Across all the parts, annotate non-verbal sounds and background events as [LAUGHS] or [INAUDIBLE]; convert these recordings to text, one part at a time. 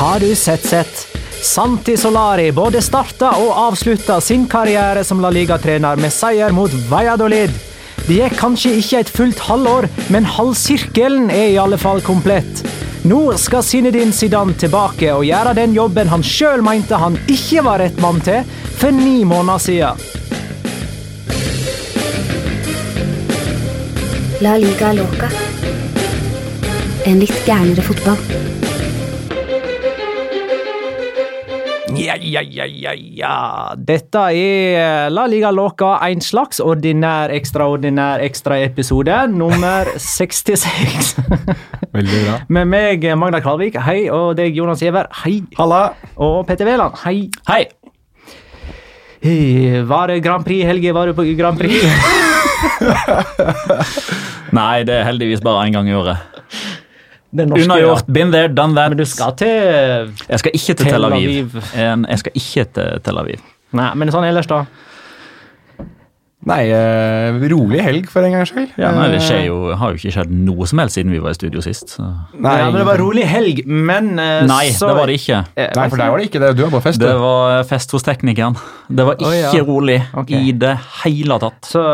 Har du sett sett? Santi Solari både starta og avslutta sin karriere som La Liga-trener med seier mot Valladolid. Det gikk kanskje ikke et fullt halvår, men halvsirkelen er i alle fall komplett. Nå skal Zinedine Zidane tilbake og gjøre den jobben han sjøl mente han ikke var rett mann til for ni måneder siden. La liga loca. En litt gærnere fotball. Ja, ja, ja, ja, ja. Dette er La Liga Loca, en slags ordinær, ekstraordinær ekstraepisode nummer [LAUGHS] 66. Veldig bra. Med meg, Magna Kvalvik, hei, og deg, Jonas Giæver, hei. Halla! Og Petter Wæland, hei. Hei! Eh, Var det Grand Prix, Helge? Var du på Grand Prix? [LAUGHS] Nei, det er heldigvis bare én gang i året. Norske, Unnagjort. Been there, done that. Men du skal til Jeg skal ikke til Tel Tel Aviv. En- Jeg skal ikke til Tel Aviv. Nei, men sånn ellers, da? Nei, eh, rolig helg for en gangs skyld. Ja, nei, det Eh, skjer jo, har jo ikke skjedd noe som helst siden vi var i studio sist. Så. Nei, Ja, men det var rolig helg, men uh, Nei, så det var det ikke. Eh, Nei, for deg var det ikke det. Du var på fest. Det var fest hos teknikeren. Det var ikke ikke ja. rolig okay. i det hele tatt. Så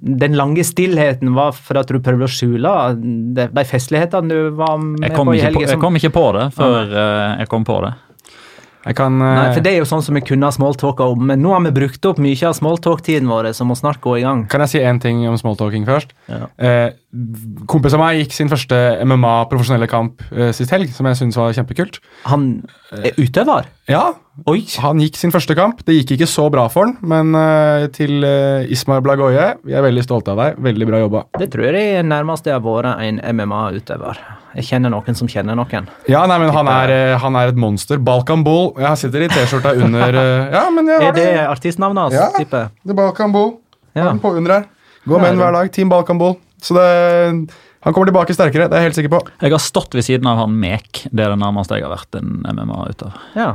den lange stillheten var for at du prøvde å skjule de, de festlighetene du var med på i helga. jeg kom ikke på det før eh, jeg kom på det. Jeg kan eh, Nei, for Det er jo sånn som vi kunne ha smalltalka om, men nå har vi brukt opp mye av smalltalk-tiden vår, så må snart gå i gang. Kan jeg si én ting om smalltalking først? Ja. Eh, kompis av meg gikk sin første MMA-profesjonelle kamp eh, sist helg, som jeg syntes var kjempekult. Han er utøver? Ja, Oi! han gikk sin første kamp. Det gikk ikke så bra for han, men uh, til uh, Ismail Blagoye, vi er veldig stolte av deg. Veldig bra jobba. Det tror jeg er nærmest det har vært en MMA-utøver. Jeg kjenner noen som kjenner noen. Ja, nei, men han er, uh, han er et monster. Balkan Bull. Jeg sitter i T-skjorta under eh, Ja, men jeg Er har det det. artistnavnet hans? Ja. Type? Det er Balkan Bull. Ja. Han på under her. Går Ja, menn hver dag. Team Balkan Bull. Så det, han kommer tilbake sterkere, det er jeg helt sikker på. Jeg har stått ved siden av han Mek. Det er det nærmeste jeg har vært en MMA-utøver. Ja.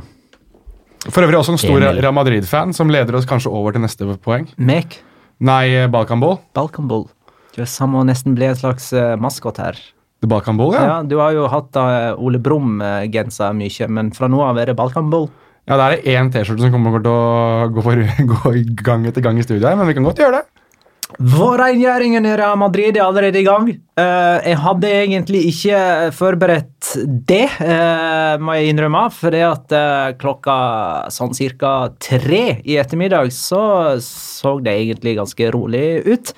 For øvrig også en stor Emil. Real Madrid-fan, som leder oss kanskje over til neste poeng. Mek. Nei, Balkanball. Balkanball. Du er samme og nesten bli en slags uh, maskot her. The Balkanball, ja. Ja, Du har jo hatt uh, Ole Brumm-genser mye, men fra nå av er det Balkanball. Ja, det er én T-skjorte som kommer til å gå, for, [LAUGHS] gå gang etter gang i studio her, men vi kan godt gjøre det. Vårrengjøringen i Real Madrid er allerede i gang. Eh, jeg hadde egentlig ikke forberedt det, eh, må jeg innrømme. For det at eh, klokka sånn cirka tre i ettermiddag så så det egentlig ganske rolig ut.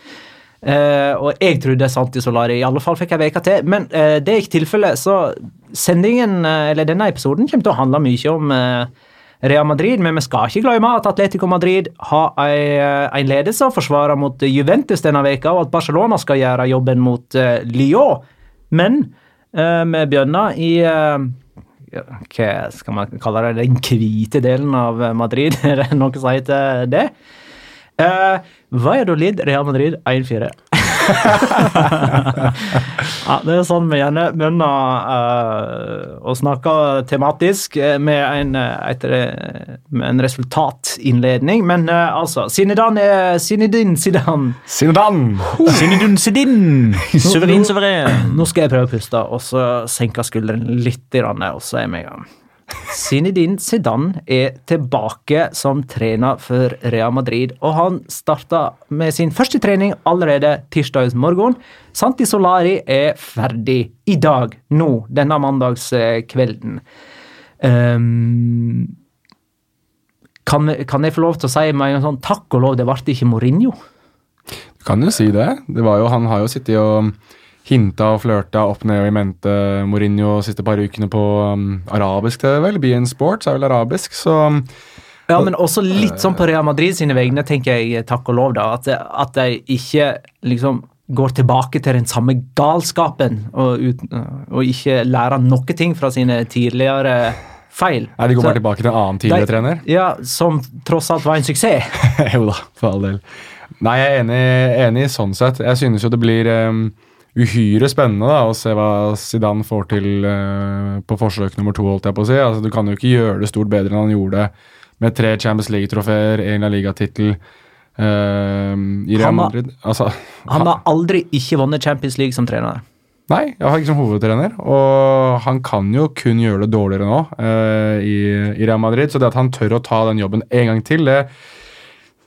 og jeg trodde Santi Solari i alle fall fikk ei uke til, men det er ikke tilfellet. Så sendingen, eller denne episoden kommer til å handle mye om Real Madrid, men vi skal ikke glemme at Atletico Madrid har en ledelse å forsvare mot Juventus denne veka, og at Barcelona skal gjøre jobben mot uh, Lyon. Men uh, vi begynner i Hva skal man kalle det? Den hvite delen av Madrid? [LAUGHS] Er det noe som heter det? Uh, Valladolid, Real Madrid 1-4. Ja, det er sånn vi gjerne begynner uh, å snakke tematisk eh, med en, etter, med en resultatinnledning. Men uh, altså Sinedan er Sinedin Sidan. Sinedan! Sinedun Sidin! Suveren, suveren. Nå skal jeg prøve å puste, og så senke skuldrene litt, og så er vi i gang. Zinedine Zidane er tilbake som trener for Real Madrid, og han starta med sin første trening allerede tirsdags morgen. Santi Solari er ferdig i dag, nå, denne mandagskvelden. Um, kan, kan, jeg få lov til å si meg en sånn takk og lov, det ble ikke Mourinho? Du kan jo si det. det jo, han har jo sittet og hinta og flørta opp ned og i mente Mourinho de siste par ukene på um, arabisk, er vel. in Sports er vel arabisk, så um, ja, men også litt sånn på Real Madrid sine vegne, tenker jeg, takk og lov, da. At, at de ikke liksom går tilbake til den samme galskapen og, ut, og ikke lærer noe ting fra sine tidligere feil. Nei, De går bare tilbake til en annen tidligere de, trener? Ja, Som tross alt var en suksess. [LAUGHS] jo da, for all del. Nei, jeg er enig, enig sånn sett. Jeg synes jo det blir um, uhyre spennende da, å se hva Zidane får til uh, på forsøk nummer to. holdt jeg på å si. Altså, du kan jo ikke gjøre det stort bedre enn han gjorde det med tre Champions League-trofeer, en La Liga-tittel uh, i Real Madrid. Altså, [LAUGHS] han, han har aldri ikke vunnet Champions League som trener. Nei, jeg har ikke som hovedtrener, og han kan jo kun gjøre det dårligere nå uh, i, i Real Madrid. Så det at han tør å ta den jobben en gang til, det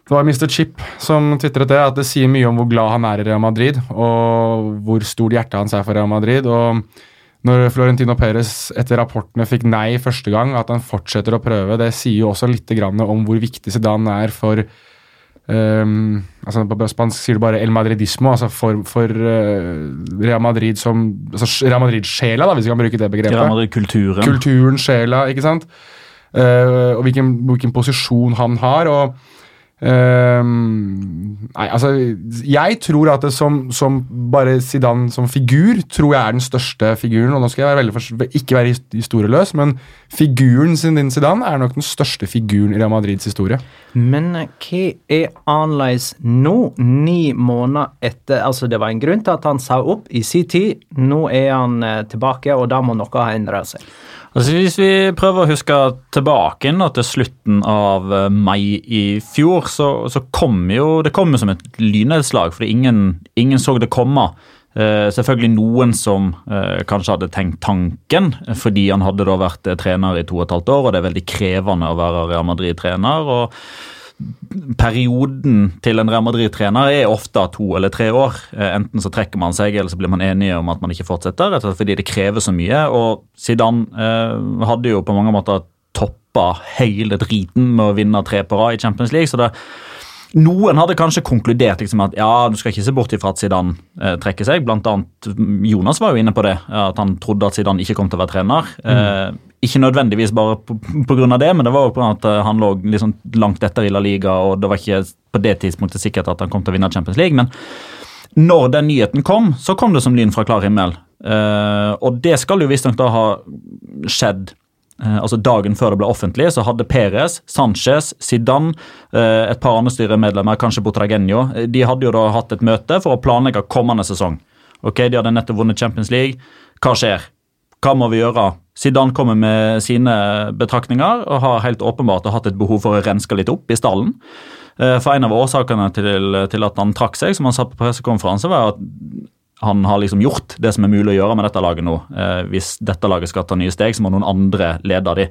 det var Mr. Chip som tvitret det, at det sier mye om hvor glad han er i Real Madrid, og hvor stort hjertet hans er for Real Madrid. og når Florentino Perez etter rapportene fikk nei første gang, at han fortsetter å prøve, det sier jo også litt om hvor viktig Zidane er for um, altså På spansk sier du bare El Madridismo, altså for, for uh, Real Madrid som altså Real Madrid-sjela, hvis vi kan bruke det begrepet. Real Madrid-kulturen. Kulturen, sjela, ikke sant. Uh, og hvilken, hvilken posisjon han har. og Um, nei, altså Jeg tror at det som, som, bare Zidane som figur tror jeg er den største figuren. Og nå skal jeg være veldig ikke være historieløs, men figuren sin din Zidane er nok den største figuren i Real Madrids historie. Men hva er annerledes nå, ni måneder etter Altså Det var en grunn til at han sa opp i sin tid. Nå er han eh, tilbake, og da må noe ha endret seg. Altså Hvis vi prøver å huske tilbake til slutten av eh, mai i fjor, så, så kom jo det kom jo som et lynnedslag, fordi ingen, ingen, så det komme. Uh, selvfølgelig noen som uh, kanskje hadde tenkt tanken, fordi han hadde da vært trener i to og et halvt år, og det er veldig krevende å være Real Madrid-trener. og perioden til en Real Madrid-trener er ofte to eller tre år. Eh, enten så trekker man seg, eller så blir man enige om at man ikke fortsetter. rett og slett fordi det krever så mye. Og Zidane eh, hadde jo på mange måter toppa hele driten med å vinne tre på rad i Champions League. så det noen hadde kanskje konkludert liksom at ja, du skal ikke se bort ifra at Zidane eh, trekker seg. Blant annet Jonas var jo inne på det, at han trodde at Zidane ikke kom til å være trener. Mm. Eh, ikke nødvendigvis bare pga. det, men det var jo på at eh, han lå liksom langt etter i La Liga, og det var ikke på det tidspunktet sikkert at han kom til å vinne Champions League. Men når den nyheten kom, så kom det som lyn fra klar himmel. Eh, og det skal jo visstnok da ha skjedd altså Dagen før det ble offentlig, så hadde Perez, Sanchez, Zidane, eh, et par andre styremedlemmer, kanskje Botragenio, eh, de hadde jo da hatt et møte for å planlegge kommende sesong. Ok, De hadde nettopp vunnet Champions League. Hva skjer? Hva må vi gjøre? Zidane kommer med sine betraktninger og har helt åpenbart hatt et behov for å renske litt opp i stallen. For En av årsakene til, til at han trakk seg, som han sa på pressekonferanse, var at han har liksom gjort det som er mulig å gjøre med dette laget nå. Eh, hvis dette laget skal ta nye steg, så må noen andre lede de.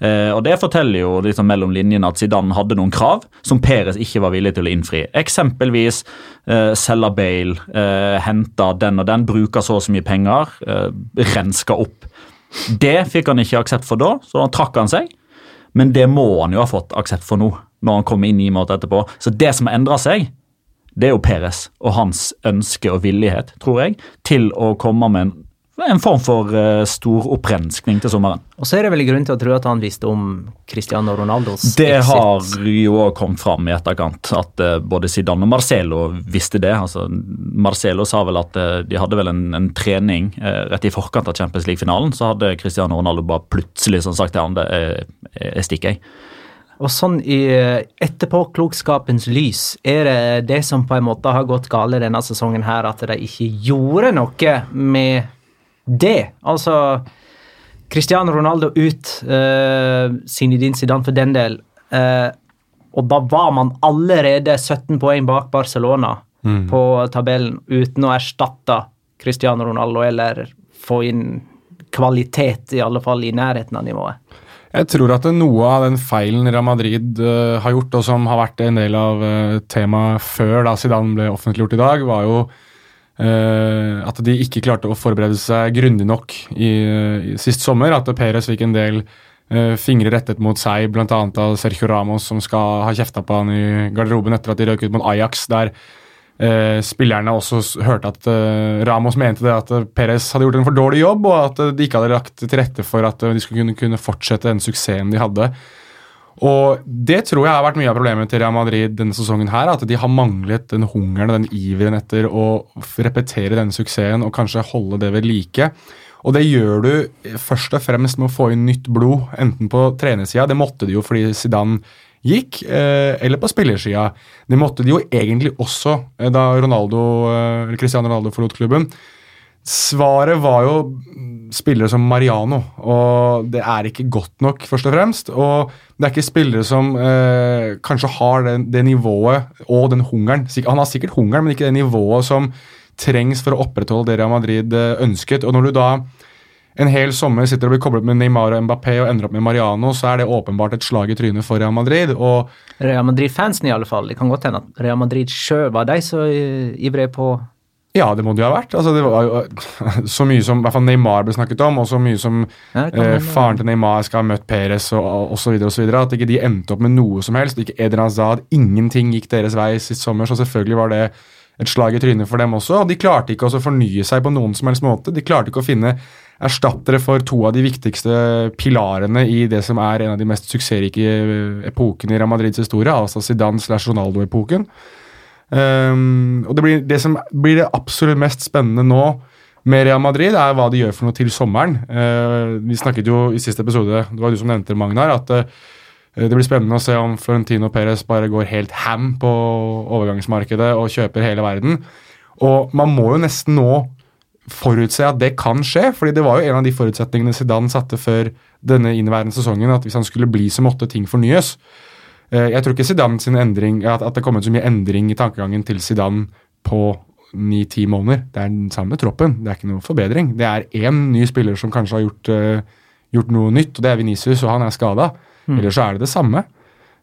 Eh, og Det forteller jo liksom mellom linjene at Zidane hadde noen krav som Peres ikke var villig til å innfri. Eksempelvis eh, selge Bale, eh, hente den og den, bruke så og så mye penger, eh, renske opp. Det fikk han ikke aksept for da, så da trakk han seg. Men det må han jo ha fått aksept for nå, når han kommer inn ni måneder etterpå. Så det som har endra seg, det er jo Peres og hans ønske og villighet, tror jeg, til å komme med en, en form for uh, stor opprenskning til sommeren. Og så er det vel grunn til å tro at han visste om Cristiano Ronaldos Det exit. har jo òg kommet fram i etterkant, at uh, både Zidane og Marcelo visste det. altså Marcelo sa vel at uh, de hadde vel en, en trening rett i forkant av Champions League-finalen. Så hadde Cristiano Ronaldo bare plutselig sånn sagt til han det jeg stikker, jeg. Og sånn i etterpåklokskapens lys, er det det som på en måte har gått galt denne sesongen her, at de ikke gjorde noe med det? Altså Cristiano Ronaldo ut, uh, Zinedine Zidane for den del. Uh, og da var man allerede 17 poeng bak Barcelona mm. på tabellen uten å erstatte Cristiano Ronaldo eller få inn kvalitet, i alle fall i nærheten av nivået. Jeg tror at noe av den feilen Real Madrid uh, har gjort, og som har vært en del av uh, temaet før da Zidane ble offentliggjort i dag, var jo uh, at de ikke klarte å forberede seg grundig nok i, i sist sommer. At Perez fikk en del fingre rettet mot seg, bl.a. av Sergio Ramos, som skal ha kjefta på han i garderoben etter at de røk ut mot Ajax. der Eh, spillerne også hørte at eh, Ramos mente det at eh, Perez hadde gjort en for dårlig jobb, og at de ikke hadde lagt til rette for at de skulle kunne, kunne fortsette den suksessen de hadde. Og Det tror jeg har vært mye av problemet til Real Madrid denne sesongen. her, At de har manglet den hungeren og den iveren etter å repetere denne suksessen og kanskje holde det ved like. Og det gjør du først og fremst med å få inn nytt blod, enten på trenersida. Det måtte de jo fordi Zidane gikk, eh, eller på spillersida. Det måtte de jo egentlig også eh, da Ronaldo, eh, Cristiano Ronaldo forlot klubben. Svaret var jo spillere som Mariano, og det er ikke godt nok, først og fremst. Og det er ikke spillere som eh, kanskje har det, det, nivået og den hungeren. Han har sikkert hungeren, men ikke det nivået som trengs for å opprettholde det Real Madrid ønsket. Og når du da en hel sommer sitter og blir koblet med Neymar og Mbappé og ender opp med Mariano, så er det åpenbart et slag i trynet for Real Madrid. og Real Madrid-fansen, i alle fall. Det kan godt hende at Real Madrid sjøl var de så ivrige på ja, det må det jo ha vært. Altså, det var jo [LAUGHS] Så mye som i hvert fall Neymar ble snakket om, og så mye som ja, eh, faren til Neymar skal ha møtt Perez og osv. At ikke de endte opp med noe som helst. Ikke Eden Hazard, ingenting gikk deres vei sist sommer. Så selvfølgelig var det et slag i trynet for dem også. Og de klarte ikke å fornye seg på noen som helst måte. De klarte ikke å finne erstattere for to av de viktigste pilarene i det som er en av de mest suksessrike epokene i Real Madrids historie, altså Zidane slash Ronaldo-epoken. Um, og det, blir, det som blir det absolutt mest spennende nå med Real Madrid, er hva de gjør for noe til sommeren. Uh, vi snakket jo i siste episode, det var du som nevnte Magnar, at uh, det blir spennende å se om Florentino Perez bare går helt ham på overgangsmarkedet og kjøper hele verden. Og man må jo nesten nå forutse at det kan skje. fordi det var jo en av de forutsetningene Zidane satte før denne inneværende sesongen, at hvis han skulle bli, så måtte ting fornyes. Eh, jeg tror ikke Zidane sin endring, at det kom ut så mye endring i tankegangen til Zidane på ni-ti måneder. Det er den samme troppen, det er ikke noe forbedring. Det er én ny spiller som kanskje har gjort, uh, gjort noe nytt, og det er Venicius, og han er skada. Mm. Eller så er det det samme.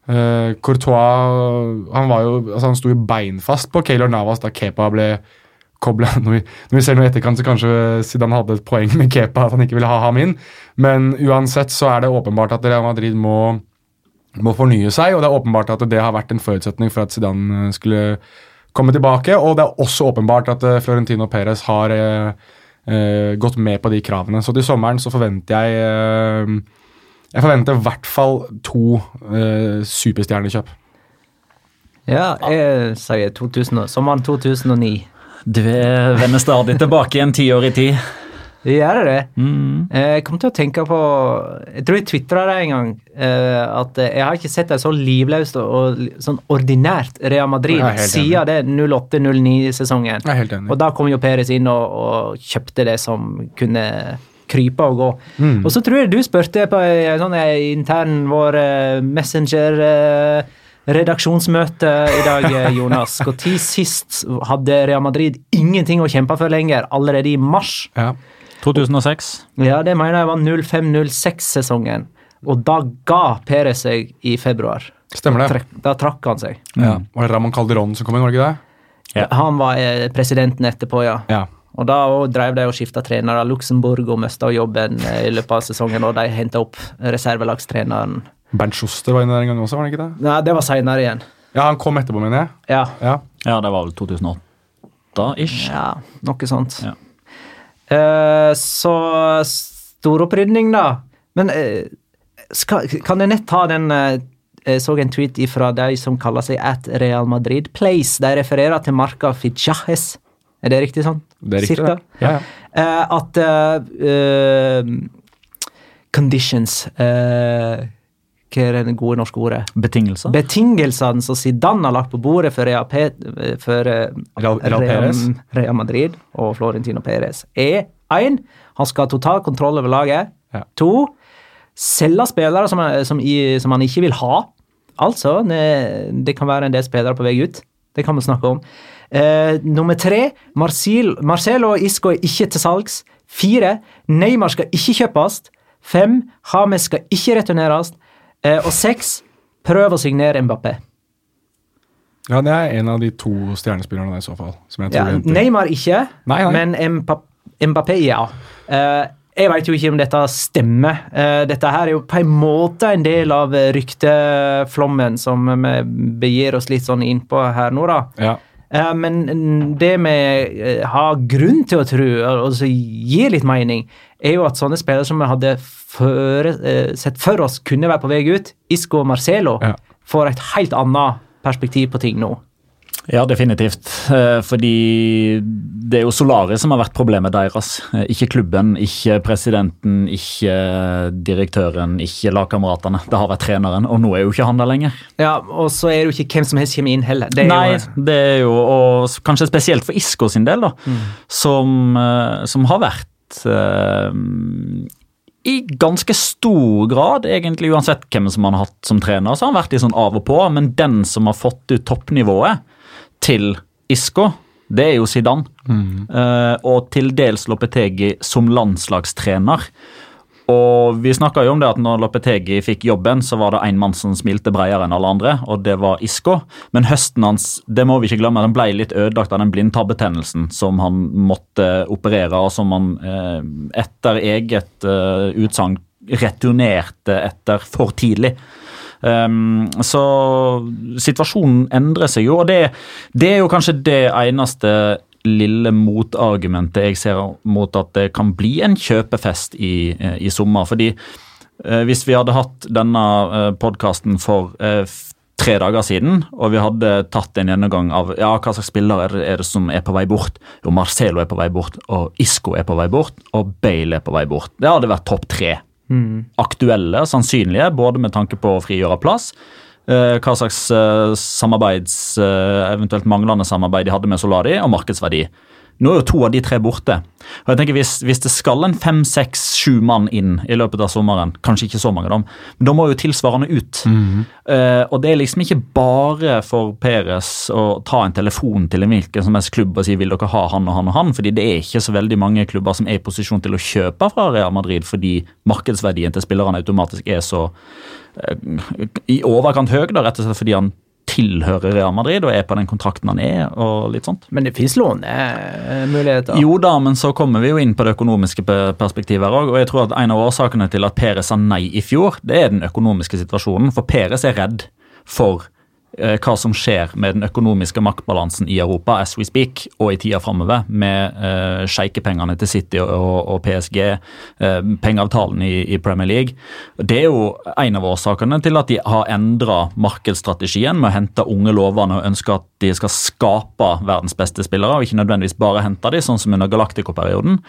Uh, Courtois han, var jo, altså han sto jo beinfast på Keylor Navas da Kepa ble koble [LAUGHS] når vi, når vi ser noe i etterkant, så kanskje Zidane hadde et poeng med Kepa, at han ikke ville ha ham inn. Men uansett så er det åpenbart at Real Madrid må, må fornye seg, og det er åpenbart at det har vært en forutsetning for at Zidane eh, skulle komme tilbake. Og det er også åpenbart at eh, Florentino Perez har eh, eh, gått med på de kravene. Så til sommeren så forventer jeg eh, Jeg forventer i hvert fall to eh, superstjernekjøp. Ja, jeg sier 2000, sommeren 2009. Du vender stadig tilbake igjen ti år i tid. Gjør det? Mm. Eh, jeg kom til å tenke på Jeg tror jeg tvitra det en gang. Eh, at jeg har ikke sett et så livløst og sånn ordinært Real Madrid siden det 08-09-sesongen. Og da kom jo Peres inn og, og, kjøpte det som kunne krype og gå. Mm. Og så tror jeg du spurte på en sånn intern vår eh, messenger redaksjonsmøte i dag, eh, Jonas. Når sist hadde Real Madrid ingenting å kjempe for lenger? Allerede i mars? Ja. 2006. Ja, det mener jeg var 05-06-sesongen. Og da ga Perez seg i februar. Stemmer det. Da trakk han seg. Ja. Var det Ramón Calderón som kom inn, var det ikke det? Ja. Han var eh, presidenten etterpå, ja. Ja. Og da drev de og skifta trenere. Luxembourg og mista jobben eh, i løpet av sesongen, og de henta opp reservelagstreneren. Bernt Schuster var inne der en gang også, var det ikke det? Nei, det var seinere igjen. Ja, han kom etterpå, mener jeg. Ja. Ja. Ja, det var vel 2008-ish. ja noe sånt. Ja. Uh, så storopprydning, da. Men uh, skal, kan jeg nett ta den uh, Jeg så en tweet fra de som kaller seg at Real Madrid Place. De refererer til marka Fichajes. Er det riktig sånn? Det er riktig, Cirka? det. Ja, ja. Eh, at Conditions eh, Hva er det gode norske ordet? Betingelser. Betingelsene som Zidane har lagt på bordet for Real, Pe for, Real, Real- Real Real Madrid og Florentino Perez, er én Han skal ha total kontroll over laget. Ja. To Selge spillere som, er- som, som han ikke vil ha. Altså, det, det kan være en del spillere på vei ut. Det kan vi snakke om. Uh, nummer tre Marcel, Marcelo og Isco er ikke til salgs. Fire Neymar skal ikke kjøpes. Fem Hames skal ikke returneres. Eh, og seks prøv å signere Mbappé. ja, det er en av de to stjernespillerne i så fall. Som jeg tror Ja. Neymar ikke, Nei, nei. men Mbappé ja. Eh, jeg veit jo ikke om dette stemmer. Eh, dette her er jo på en måte en del av rykteflommen som vi begir oss litt sånn innpå her nå, da. Ja. Eh, Men det vi eh, har grunn til å tro, og som gir litt mening, er jo at sånne spillere som vi hadde føre, eh, sett for oss kunne være på vei ut, Isco og Marcelo, Ja. får et helt annet perspektiv på ting nå. Ja, definitivt. Eh, Fordi det er jo Solari som har vært problemet deres. Eh, Ikke klubben, ikke presidenten, ikke direktøren, ikke lagkameratene. Det har vært treneren, og nå er jo ikke han der lenger. Ja, Og så er det jo ikke hvem som helst kommer inn heller. Det er Nei, jo, det er jo og kanskje spesielt for Isko sin del, da, som, eh, som har vært uh, i ganske stor grad, egentlig uansett hvem som han har hatt som trener, så har han vært litt sånn av og på, men den som har fått ut toppnivået til Isco, det er jo Zidane. Eh, og til dels Lopetegi som landslagstrener. Og vi snakka jo om det at når Lopetegi fikk jobben, så var det én mann som smilte bredere enn alle andre, og det var Isco. Men høsten hans det må vi ikke glemme, den ble litt ødelagt av den blindtabbetennelsen som han måtte operere, og som han eh, etter eget eh, utsagn returnerte etter for tidlig. Um, så situasjonen endrer seg jo, og det, det er jo kanskje det eneste lille motargumentet jeg ser mot at det kan bli en kjøpefest i, eh, i sommer. Fordi eh, hvis vi hadde hatt denne eh, podkasten for eh, tre dager siden, og vi hadde tatt en gjennomgang av ja, hva slags spillere er det, er det som er på vei bort. Jo, Marcelo er på vei bort, og Isco er på vei bort, og Bale er på vei bort. Det hadde vært topp tre aktuelle, sannsynlige, både med tanke på å frigjøre plass, eh, hva slags eh, samarbeids, eh, eventuelt manglende samarbeid de hadde med Solari, og markedsverdi. Nå er jo to av de tre borte. Og jeg tenker Hvis, hvis det skal en fem, seks, sju mann inn i løpet av sommeren, kanskje ikke så mange, da, men da må jo tilsvarende ut. Eh, og det er liksom ikke bare for Peres å ta en telefon til en hvilken som helst klubb og si vil dere ha han og han og han, fordi det er ikke så veldig mange klubber som er i posisjon til å kjøpe fra Real Madrid fordi markedsverdien til spillerne automatisk er så uh, i overkant høy, da, rett og slett fordi han tilhører Real Madrid og er på den kontrakten han er, og litt sånt. Men det fins lånemuligheter. Jo da, men så kommer vi jo inn på det økonomiske perspektivet her òg. Og jeg tror at en av årsakene til at Peres sa nei i fjor, det er den økonomiske situasjonen. For Peres er redd for hva som skjer med den økonomiske maktbalansen i Europa as we speak, og i tida framover, med eh, sjeikepengene til City og, og, PSG, eh, pengeavtalen i, i Premier League. Det er jo en av årsakene til at de har endra markedsstrategien med å hente unge lovende og ønske at de skal skape verdens beste spillere, og ikke nødvendigvis bare hente de, sånn som under Galactico-perioden.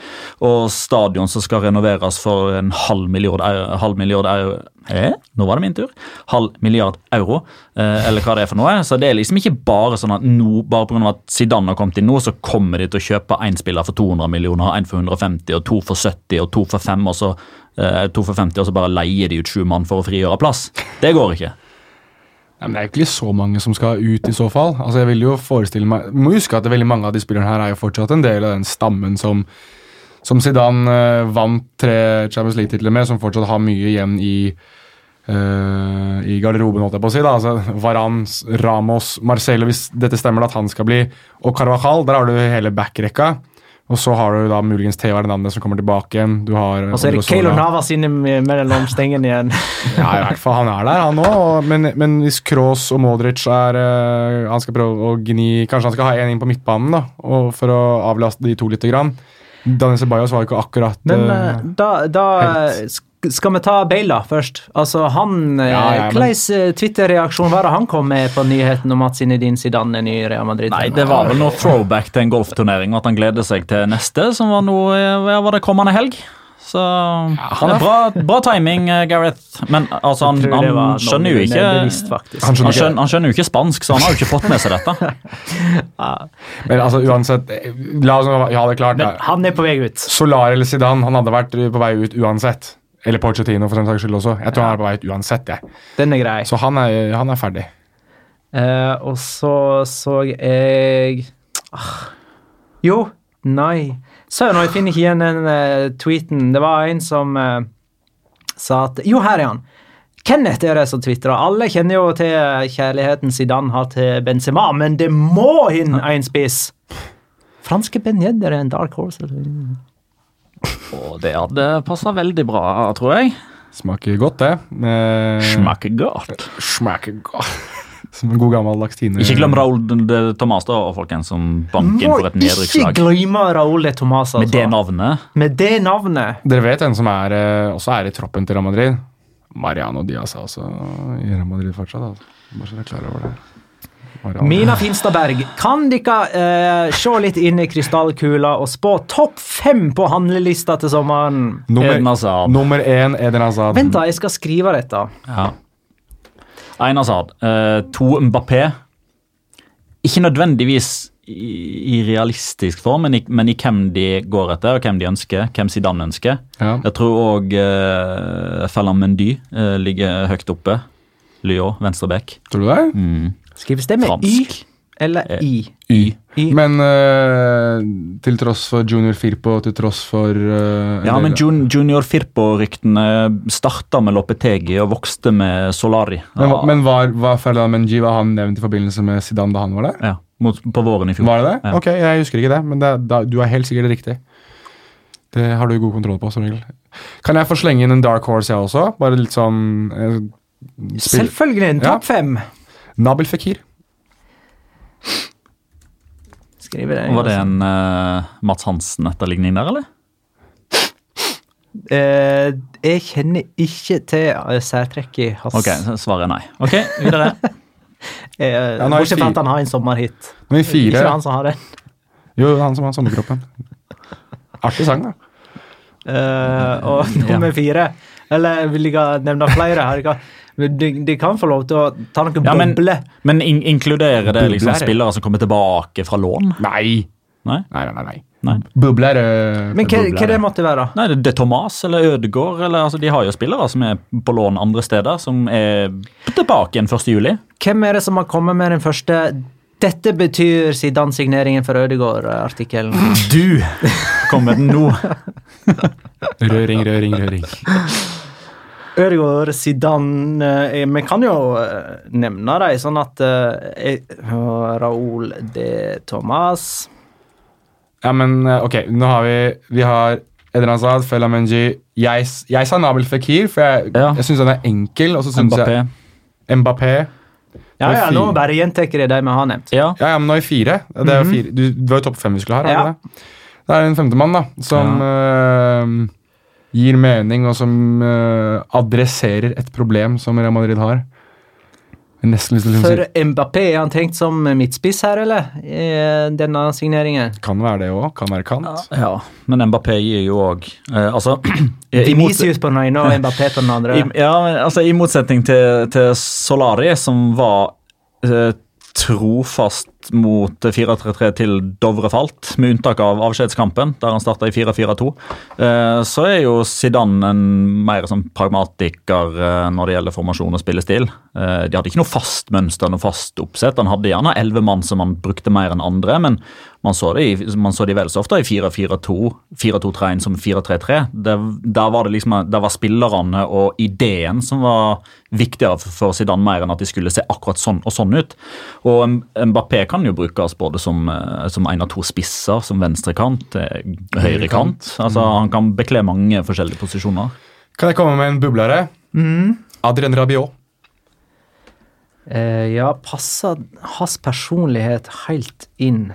Og stadion som skal renoveres for en halv milliard, halv milliard Hæ? Nå var det min tur. Halv milliard euro, eh, eller hva det er for noe. Så det er liksom ikke bare sånn at nå, bare pga. at Zidane har kommet inn nå, så kommer de til å kjøpe én spiller for 200 millioner, én for 150, og to for 70 og to for 5, og så, eh, to for 50, og så bare leier de ut sju mann for å frigjøre plass. Det går ikke. Nei, men Det er ikke så mange som skal ut, i så fall. Altså, jeg vil jo forestille meg Du må huske at veldig mange av de spillerne her er jo fortsatt en del av den stammen som som Zidane uh, vant tre Champions League-titler med, som fortsatt har mye igjen i uh, i garderoben, holdt jeg på å si. da, altså Varans, Ramos, Marcelo, hvis dette stemmer at han skal bli, og Carvajal. Der har du hele backrekka. Og så har du da muligens Theo Hernandez som kommer tilbake igjen. Du har og så er det Keilo Navas inne mellom stengene igjen. [LAUGHS] ja, i hvert fall. Han er der, han òg. Men, men, hvis Kroos og Modric er Han skal prøve å gni Kanskje han skal ha én inn på midtbanen da, for å avlaste de to lite grann. Daniel Ceballos var jo ikke akkurat Men uh, da, da skal vi ta Beila først? Altså, han, ja, ja, men... Twitter-reaksjon var det han kom med på nyheten om at Zinedine Zidane er ny i Real Madrid? Nei, Det var vel noe throwback til en golfturnering, og at han gleder seg til neste, som var noe var det kommende helg. Så ja, han er bra, bra timing, Gareth. Men altså, han, han skjønner jo ikke bevisst, han, skjønner, han, han, skjønner, jo ikke spansk, så han har jo ikke fått med seg dette. [LAUGHS] Men altså, uansett La oss ha det klart. Men han er på vei ut. Solar eller Zidane, han hadde vært på vei ut uansett. Eller Porcetino, for den saks skyld også. Jeg tror ja. han er på vei ut uansett. Jeg. Den er grei. Så han er, han er ferdig. Uh, og så så jeg ah. Jo, nei Søren, jeg finner ikke igjen den uh, tweeten. Det var en som uh, sa at Jo, her er han. Kenneth er det som tvitrer. Alle kjenner jo til kjærligheten Zidane har til Benzema, men det må inn en spiss! Franske Ben er en dark horse. Og det hadde passa veldig bra, tror jeg. Smaker godt, det. Eh, Smaker godt. Smaker godt. Som en god gammeldags Tine. Ikke glem Raúl de Tomàs, da, folkens, som banken for et nedrykkslag. Ikke glemme Raúl de Tomàs, altså. Med det navnet. Med det navnet. Dere vet en som er, eh, også er i troppen til Real Madrid? Mariano Diaz er også i Real Madrid fortsatt. Altså. Bare så dere er klar over det. Mariano. Mina Finstadberg, kan dere eh, se litt inn i krystallkula og spå topp fem på handlelista til sommeren? Nummer, Eden. Nummer én Eden Hazard. Vent, da, jeg skal skrive dette. Ja. Ein Asaad. Uh, to Mbappé. Ikke nødvendigvis i, i realistisk form, men i, men i, hvem de går etter, og hvem de ønsker. Hvem Zidane ønsker. Ja. Jeg tror òg uh, Fellan Mendy uh, ligger høyt oppe. Lyon, venstreback. Tror du det? Mm. Skrives det med Fransk. Y? Eller eh, I? Y. y. Men uh, til tross for Junior Firpo, til tross for uh, Ja, men jun Junior Firpo-ryktene starta med Lopetegi og vokste med Solari. Men, ja. men var, var Ferland Menji var han nevnt i forbindelse med Zidane da han var der? Ja, mot, på våren i fjor. Var det det? Ja. Ok, jeg husker ikke det, men det, da, du er helt sikkert riktig. Det har du god kontroll på, som regel. Kan jeg få slenge inn en dark horse, jeg også? Bare litt sånn eh, Selvfølgelig. En topp fem. Nabil Fikir. Skriver det. Var det en uh, Mats Hansen-etterligning der, eller? Uh, jeg kjenner ikke til særtrekk særtrekket hans. Ok, svaret er nei. Ok, videre. [LAUGHS] uh, Bortsett fra at han har en sommerhit. Nå er fire. Ikke han som har den. Jo, han som har sommerkroppen. Artig sang, da. Uh, og nummer fire Eller vil jeg nevne flere? her de, de, kan få lov til å ta noen ja, bobler. Men, men in inkluderer det liksom spillere som kommer tilbake fra lån? Nei. Nei, nei, nei. nei. nei. Bubler Men hva, hva det måtte være? Nei, det, er Thomas eller Ødegaard. Eller, altså, de har jo spillere som er på lån andre steder, som er tilbake igjen 1.7. Hvem er det som har kommet med den første dette betyr siden signeringen for Ødegaard-artikkelen. Du kom med den nå. røring, røring, røring. Ødegaard, Zidane eh, Vi kan jo eh, nevne dem, sånn at eh, Raúl de Thomas Ja, men ok, nå har vi Vi har Eden Hazard, Fela Menji jeg, jeg, sa Nabel Fikir, for jeg, ja. jeg syns han er enkel. Og så syns jeg Mbappé. Ja, ja, nå bare gjentar jeg de vi har nevnt. Ja. ja, ja, men nå er vi fire. Det, er mhm. fire. Du, du var jo topp fem vi skulle ha. Ja. Det? det er en femtemann, da, som ja. øh, gir mening, og som uh, adresserer et problem som Real Madrid har. Nesten lyst til å For Mbappé, er han tenkt som midtspiss her, eller? I eh, denne signeringen? Kan være det òg. Kan være kant. Ja, men Mbappé gir jo òg eh, Altså [CLEARS THROAT] på den ene og Mbappé på den andre. I, ja, men, altså I motsetning til, til Solari, som var eh, trofast mot 4-3-3 til Dovre falt, med unntak av avskjedskampen, der han starta i 4-4-2. Eh, så er jo Zidane en mer sånn pragmatiker eh, når det gjelder formasjon og spillestil. De hadde ikke noe fast mønster, noe fast oppsett. Han hadde gjerne elleve mann som han brukte mer enn andre, men man så, det i, man så de vel så ofte i 4-4-2, 4-2-3-1 som 4-3-3. Der var det liksom, der var spillerne og ideen som var viktigere for Zidane mer enn at de skulle se akkurat sånn og sånn ut. Og Mbappé kan jo brukes både som, eh, som en av to spisser, som venstrekant, eh, høyrekant. Altså, mm. han kan bekle mange forskjellige posisjoner. Kan jeg komme med en bublere? Mm. Adrien Rabiot. Eh, ja, passer hans personlighet helt inn?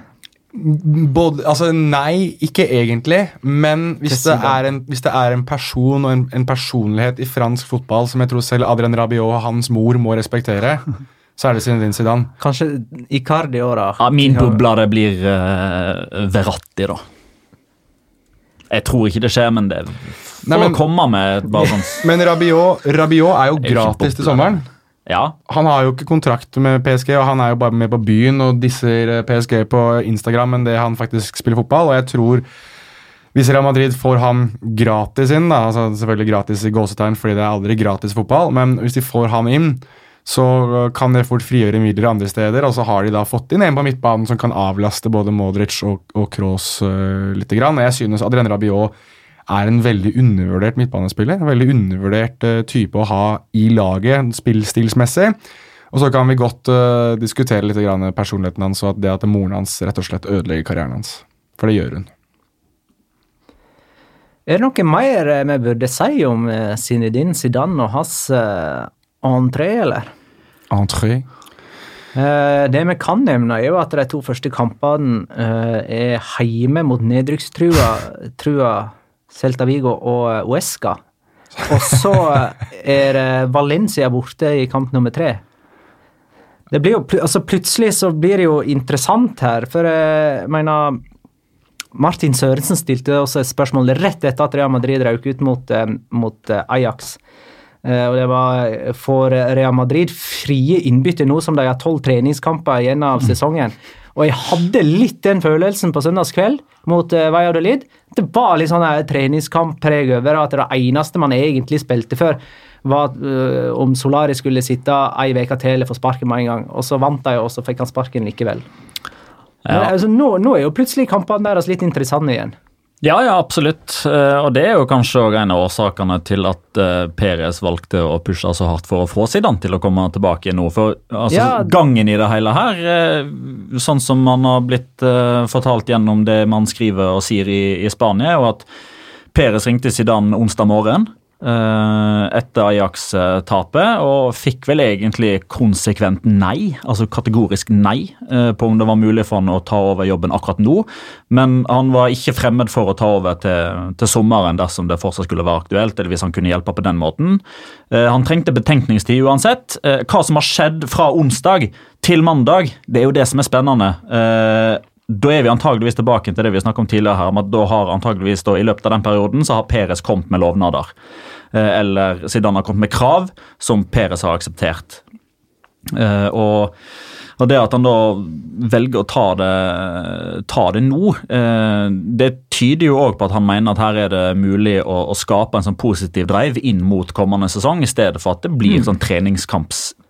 Både, altså Nei, ikke egentlig. Men hvis det, en, hvis det, er en, person og en, en, personlighet i fransk fotball som jeg tror selv Adrian Rabiot og hans mor må respektere, så er det Zinedine Zidane. Kanskje Icardi òg, da. Ja, min boblere blir uh, Verratti, da. Jeg tror ikke det skjer, men det får komme med bare sånn [LAUGHS] Men Rabiot, Rabiot er jo gratis til sommeren. Ja. Han har jo ikke kontrakt med PSG, og han er jo bare med på byen og disser eh, PSG på Instagram enn det han faktisk spiller fotball. Og jeg tror hvis Real Madrid får han gratis inn, da, altså selvfølgelig gratis i gåsetegn fordi det er aldri gratis fotball, men hvis de får han inn, så kan det fort frigjøre midler andre steder. Og så har de da fått inn en på midtbanen som kan avlaste både Modric og, og Kroos uh, litt. Grann. Jeg synes Adrian Rabiot er en veldig undervurdert midtbanespiller. En veldig undervurdert uh, type å ha i laget spillstilsmessig. Og så kan vi godt uh, diskutere litt grann personligheten hans og at det at moren hans rett og slett ødelegger karrieren hans. For det gjør hun. Er det noe mer eh, vi burde si om Zinedine Zidane og hans uh, entré, eller? Entré? Det vi kan nevne, er jo at de to første kampene er hjemme mot nedrykkstrua Celta Vigo og Uesca. Og så er Valencia borte i kamp nummer tre. Det blir jo, altså Plutselig så blir det jo interessant her, for jeg mener Martin Sørensen stilte også et spørsmål rett etter at Real Madrid røk ut mot, mot Ajax. Og det var for Real Madrid frie innbytte nå som de har tolv treningskamper igjen av sesongen. Og jeg hadde litt den følelsen på søndagskveld mot uh, Valladolid. Det var litt sånn treningskamppreg over at det eneste man egentlig spilte før, var uh, om Solari skulle sitte ei uke til eller få sparken med en gang. Og så vant de, og så fikk han sparken likevel. Ja. Men, altså, nå, nå, er jo plutselig kampene deres litt interessante igjen. Ja, ja, absolutt. Eh, og det er jo kanskje en av årsakene til at uh, Perez valgte å pushe så hardt for å få Zidane til å komme tilbake nå. For altså, ja. gangen i det hele her, uh, sånn som man har blitt fortalt gjennom det man skriver og sier i, i Spania, er jo at Perez ringte Zidane onsdag morgen Eh, etter Ajax-tapet, og fikk vel egentlig konsekvent nei, altså kategorisk nei, eh, på om det var mulig for han å ta over jobben akkurat nå. Men han var ikke fremmed for å ta over til, til sommeren dersom det fortsatt skulle være aktuelt, eller hvis han kunne hjelpe på den måten. Eh, han trengte betenkningstid uansett. Hva som har skjedd fra onsdag til mandag, det er jo det som er spennende da er vi antageligvis tilbake til det vi snakket om tidligere her, om at da har antageligvis da, i løpet av den perioden så har Peres kommet med lovnader. Eh, eller Zidane har kommet med krav som Peres har akseptert. Eh, og, og, det at han da velger å ta det, ta det nå, eh, det tyder jo òg på at han mener at her er det mulig å, å, skape en sånn positiv drive inn mot kommende sesong, i stedet for at det blir en sånn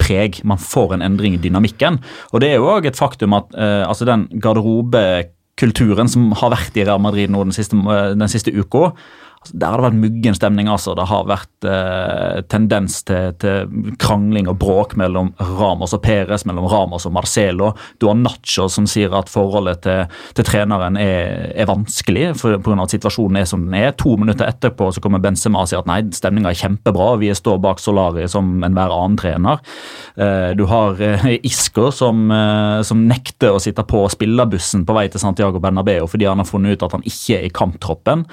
treningskampspreg. Man får en endring i dynamikken. Og det er jo òg et faktum at altså den garderobekulturen som har vært i Real Madrid nå den siste, den siste uka, Altså, der har det vært muggen stemning. altså. Det har vært eh, tendens til, til, krangling og bråk mellom Ramos og Perez, mellom Ramos og Marcelo. Du har Nacho som sier at forholdet til, til treneren er, er vanskelig pga. at situasjonen er som den er. To minutter etterpå så kommer Benzema og sier at nei, stemninga er kjempebra, vi står bak Solari som enhver annen trener. Eh, du har eh, Isco som, eh, som, nekter å sitte på spillerbussen på vei til Santiago Bernabeu fordi han har funnet ut at han ikke er i kamptroppen.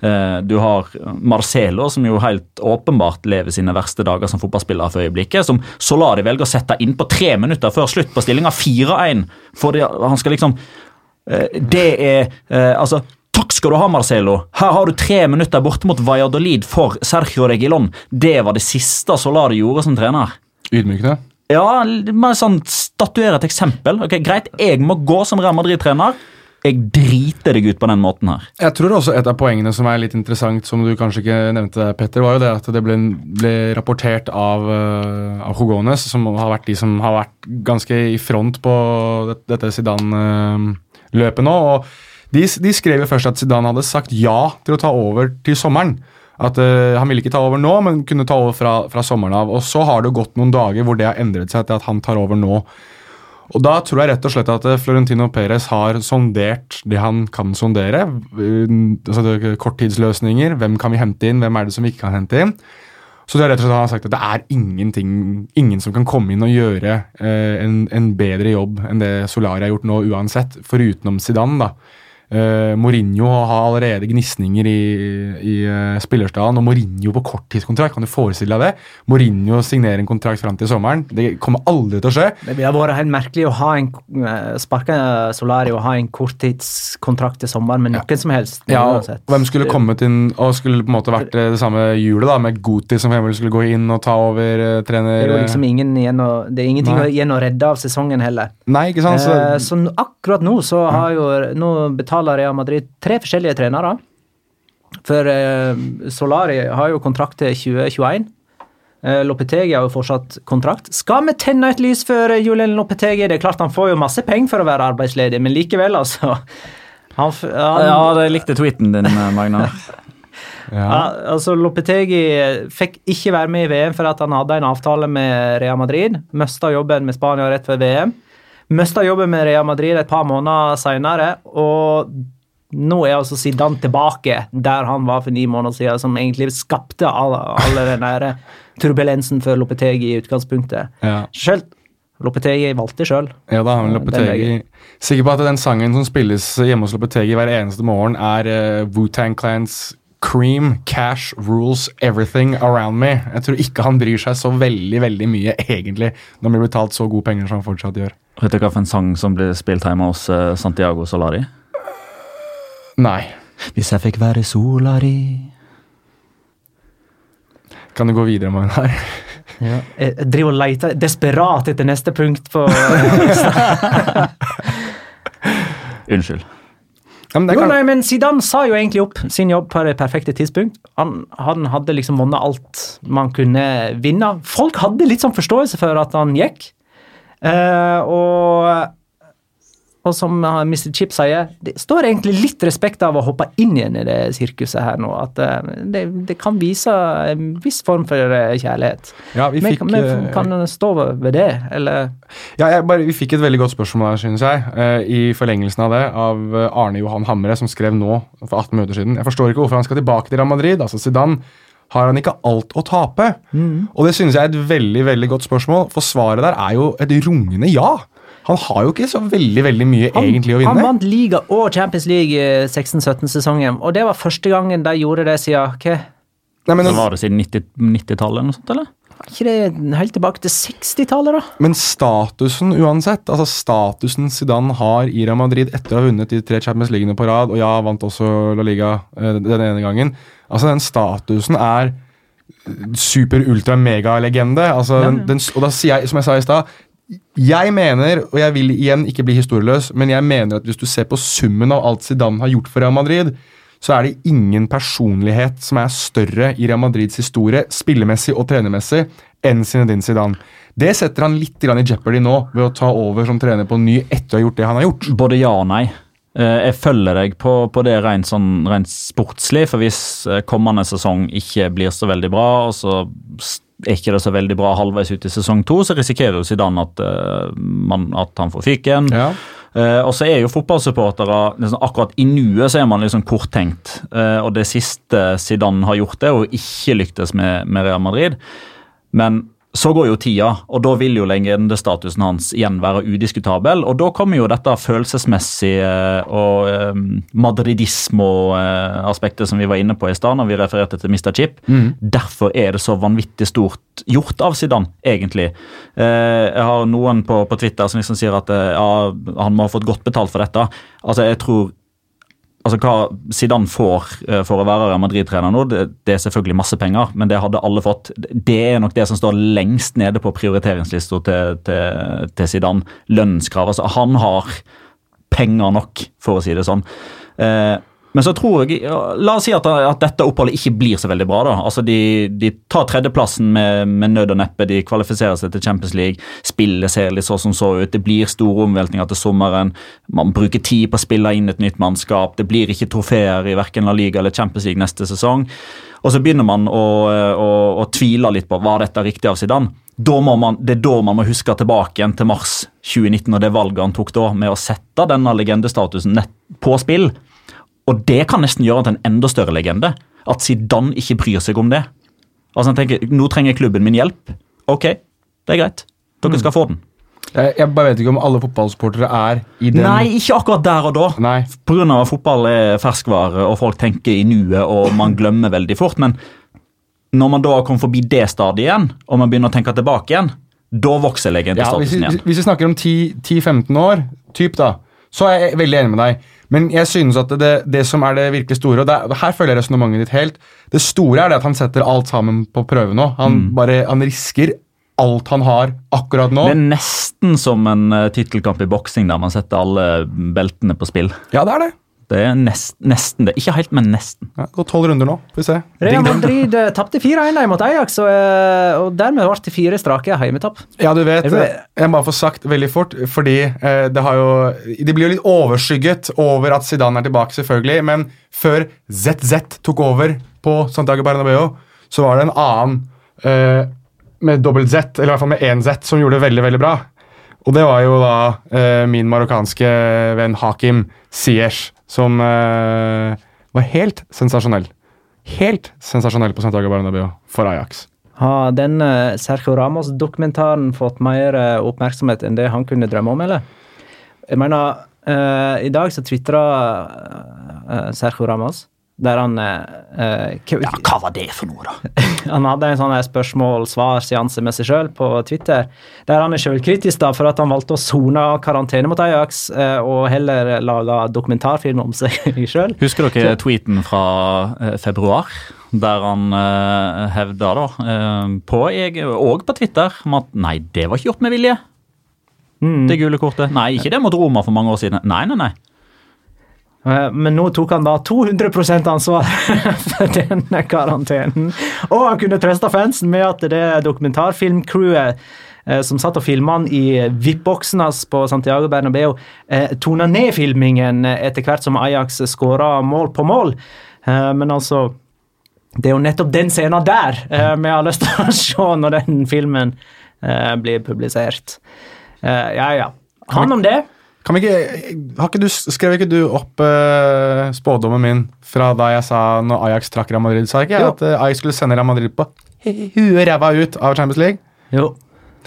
Eh, du du har Marcelo, som jo helt åpenbart lever sine verste dager som fotballspiller for øyeblikket. Som Solari velger å sette inn på tre minutter før slutt på stillinga 4-1. Fordi han skal liksom eh, Det er eh, Altså Takk skal du ha, Marcelo. Her har du tre minutter borte mot Valladolid for Sergio Regilon. Det var det siste Solari gjorde som trener. Ydmykende? Ja, sånn statuere et eksempel. Ok, Greit, jeg må gå som Real Madrid-trener. Jeg driter deg ut på den måten her. Jeg tror også et av poengene som er litt interessant, som du kanskje ikke nevnte, Petter, var jo det at det ble, ble rapportert av, av Jogones, som har vært de som har vært ganske i front på dette Zidane-løpet nå. og de, de, skrev jo først at Zidane hadde sagt ja til å ta over til sommeren. At uh, Han ville ikke ta over nå, men kunne ta over fra, fra sommeren av. Og Så har det gått noen dager hvor det har endret seg til at han tar over nå. Og Da tror jeg rett og slett at Florentino Perez har sondert det han kan sondere. Altså Korttidsløsninger. Hvem kan vi hente inn, hvem er det som vi ikke kan hente inn? Så det er rett og slett han har sagt at det er ingen som kan komme inn og gjøre eh, en, en, bedre jobb enn det Solari har gjort nå uansett, forutenom Zidane. da. Uh, Mourinho har allerede gnisninger i, i uh, spillerstaden, og Mourinho på korttidskontrakt. Kan du forestille deg det? Mourinho signerer en kontrakt fram til sommeren. Det kommer aldri til å skje. Det ville vært helt merkelig å ha en uh, sparke Solari og ha en korttidskontrakt til sommeren med noen ja. som helst. Ja, og Hvem skulle kommet inn og skulle på en måte vært det samme hjulet, da, med Guti som for skulle gå inn og ta over trener... Det er jo liksom ingen igjen å, det er ingenting Nei. igjen å redde av sesongen heller. Nei, ikke sant? Så, så akkurat nå så har jo nå betaler betaler Real Madrid tre forskjellige trenere. For eh, Solari har jo kontrakt til 2021. Eh, Lopetegi har jo fortsatt kontrakt. Skal vi tenne et lys for Julian Lopetegi? Det er klart Han får jo masse penger for å være arbeidsledig, men likevel, altså. Han, han, ja, det likte tweeten din, eh, Magna. [LAUGHS] ja. altså, Lopetegi fikk ikke være med i VM for at han hadde en avtale med Real Madrid. Mista jobben med Spania rett før VM. Mista jobben med Real Madrid et par måneder seinere, og nå er altså Zidane tilbake der han var for ni måneder siden, som egentlig skapte alle, alle den der turbulensen for Lopetegi i utgangspunktet. Ja. Selv Lopetegi valgte sjøl. Ja da, men Lopetegi Sikker på at den sangen som spilles hjemme hos Lopetegi hver eneste morgen, er uh, Wu-Tang Clans Cream, cash, rules, everything around me. Jeg tror ikke han bryr seg så veldig veldig mye, egentlig, når han blir betalt så gode penger som han fortsatt gjør. Vet du hva for en sang som blir spilt hjemme hos uh, Santiago Solari? Nei. Hvis jeg fikk være Solari Kan du gå videre, Magnar? [LAUGHS] Ja. Jeg driver og leter desperat etter neste punkt på [LAUGHS] Unnskyld. Ja, men, jo, nei, men Zidane sa jo egentlig opp sin jobb på det perfekte tidspunkt. Han, han hadde liksom vunnet alt man kunne vinne. Folk hadde litt sånn forståelse for at han gikk. Uh, og og som Mr. Chip sier, det står egentlig litt respekt av å hoppe inn igjen i det sirkuset her nå. At eh, det, det kan vise en viss form for eh, kjærlighet. Ja, vi fikk, Men kan, kan en stå ved det, eller? Ja, bare, vi fikk et veldig godt spørsmål her, synes jeg, i forlengelsen av det, av Arne Johan Hamre, som skrev nå for 18 minutter siden. Jeg forstår ikke hvorfor han skal tilbake til Real Madrid. altså Zidane har han ikke alt å tape? Mm. Og det synes jeg er et veldig veldig godt spørsmål, for svaret der er jo et rungende ja. Han har jo ikke så veldig veldig mye han, egentlig å vinne. Han vant liga og Champions League 16-17-sesongen, og det var første gangen de gjorde det siden hva? Nei, men, var det siden 90-tallet 90 eller noe sånt, eller? ikke det helt tilbake til 60-tallet, da? Men statusen uansett, altså statusen Zidane har i Real Madrid etter å ha vunnet de tre Champions League-ene på rad, og ja, vant også La Liga uh, den ene gangen Altså, den statusen er super-ultra-mega-legende. Altså, ja, ja. Og da sier jeg, som jeg sa i stad jeg mener, og jeg vil igjen ikke bli historieløs, men jeg mener at hvis du ser på summen av alt Zidane har gjort for Real Madrid, så er det ingen personlighet som er større i Real Madrids historie, spillemessig og trenermessig, enn Zinedine Zidane. Det setter han litt i jeopardy nå, ved å ta over som trener på ny etter å ha gjort det han har gjort. Både ja og nei. Eh, jeg følger deg på, på det rent, sånn, rent sportslig, for hvis eh, kommende sesong ikke blir så veldig bra, og så er ikke det så veldig bra halvveis ut i sesong to, så risikerer jo Zidane at, uh, man, at han får fyken. Ja. Uh, og så er jo fotballsupportere liksom, Akkurat i nuet så er man liksom korttenkt. Uh, og det siste Zidane har gjort, er å ikke lyktes med, med Real Madrid. Men så går jo tida, og da vil jo legendestatusen hans igjen være udiskutabel. Og da kommer jo dette følelsesmessige og um, madridismo-aspektet som vi var inne på i stad, når vi refererte til Mr. Chip. Mm. Derfor er det så vanvittig stort gjort av Zidane, egentlig. Uh, jeg har noen på, på Twitter som liksom sier at uh, ja, han må ha fått godt betalt for dette. Altså, jeg tror altså Hva Zidane får eh, for å være Real Madrid-trener nå, det, det, er selvfølgelig masse penger, men det hadde alle fått. Det er nok det som står lengst nede på prioriteringslista til, til, til Zidane. Lønnskrav. Altså, han har penger nok, for å si det sånn. Eh, men så tror jeg La oss si at, at, dette oppholdet ikke blir så veldig bra. da. Altså De, de tar tredjeplassen med, med, nød og neppe. De kvalifiserer seg til Champions League. Spillet ser litt så som så ut. Det blir store omveltninger til sommeren. Man bruker tid på å spille inn et nytt mannskap. Det blir ikke trofeer i verken La Liga eller Champions League neste sesong. Og så begynner man å, å, å tvile litt på var dette riktig av Zidane. Man, det er da man må huske tilbake igjen til mars 2019 og det valget han tok da, med å sette denne legendestatusen på spill. Og det kan nesten gjøre han til en enda større legende. At Zidane ikke bryr seg om det. Altså han tenker, Nå trenger klubben min hjelp. Ok, det er greit. Dere skal få den. Jeg bare vet ikke om alle fotballsportere er i den Nei, ikke akkurat der og da. Nei. På grunn av at fotball er ferskvare, og folk tenker i nuet, og man glemmer veldig fort. Men når man da kommer forbi det stadiet igjen, og man begynner å tenke tilbake igjen, da vokser legendestatusen ja, igjen. Hvis vi snakker om 10-15 år, typ da, så er jeg veldig enig med deg. Men jeg synes at det, det som er det virkelig store, og det, her følger resonnementet ditt helt Det store er det at han setter alt sammen på prøve nå. Han, mm. bare, han risker alt han har akkurat nå. Det er nesten som en uh, tittelkamp i boksing der man setter alle beltene på spill. Ja, det er det. Det er nest, nesten det. Ikke helt, men nesten. Ja, Gått tolv runder nå. Får vi se. Real Madrid uh, tapte 4-1 mot Ajax, og, uh, og dermed ble det fire strake hjemmetap. Ja, du vet, jeg må bare få sagt veldig fort, fordi det har jo De blir jo litt overskygget over at Zidane er tilbake, selvfølgelig, men før ZZ tok over på Santiago Bernabeu, så var det en annen med dobbelt Z, eller i hvert fall med én Z, som gjorde det veldig, veldig bra. Og det var jo da min marokkanske venn Hakim Ziyech som uh, var helt sensasjonell. Helt sensasjonell på Santiago Bernabeu for Ajax. Har den uh, Sergio Ramos-dokumentaren fått mer uh, oppmerksomhet enn det han kunne drømme om, eller? Jeg mener, i dag så tvitra Sergio Ramos der han eh, Ja, hva var det for noe, da? [LAUGHS] han hadde en sånn spørsmål-svar-seanse med seg sjøl på Twitter, der han er sjølkritisk for at han valgte å sone karantene mot Ajax eh, og heller lage dokumentarfilm om seg [LAUGHS] sjøl. Husker dere tweeten fra eh, februar? Der han uh, hevda, da, uh, på, og på Twitter, om at nei, det var ikke gjort med vilje. Mm. Det gule kortet. Nei, ikke det mot Roma for mange år siden. Nei, nei, nei. Eh, men nå tok han da 200% ansvar [LAUGHS] for denne karantenen. Og han kunne trøste fansen med at det dokumentarfilmcrewet eh, som satt og filma han i VIP-boksen hans på Santiago Bernabeu, eh, tona ned filmingen etter hvert som Ajax skåra mål på mål. Men altså Det er jo nettopp den scenen der vi har lyst til å [LAUGHS] se når den filmen blir publisert. Ja, ja. Han om det. Ikke, har ikke du, skrev ikke du opp uh, spådommen min fra da jeg sa når Ajax trakk Real Madrid? Sa ikke jeg at uh, Ajax skulle sende Real Madrid på huet ræva ut av Champions League? Jo.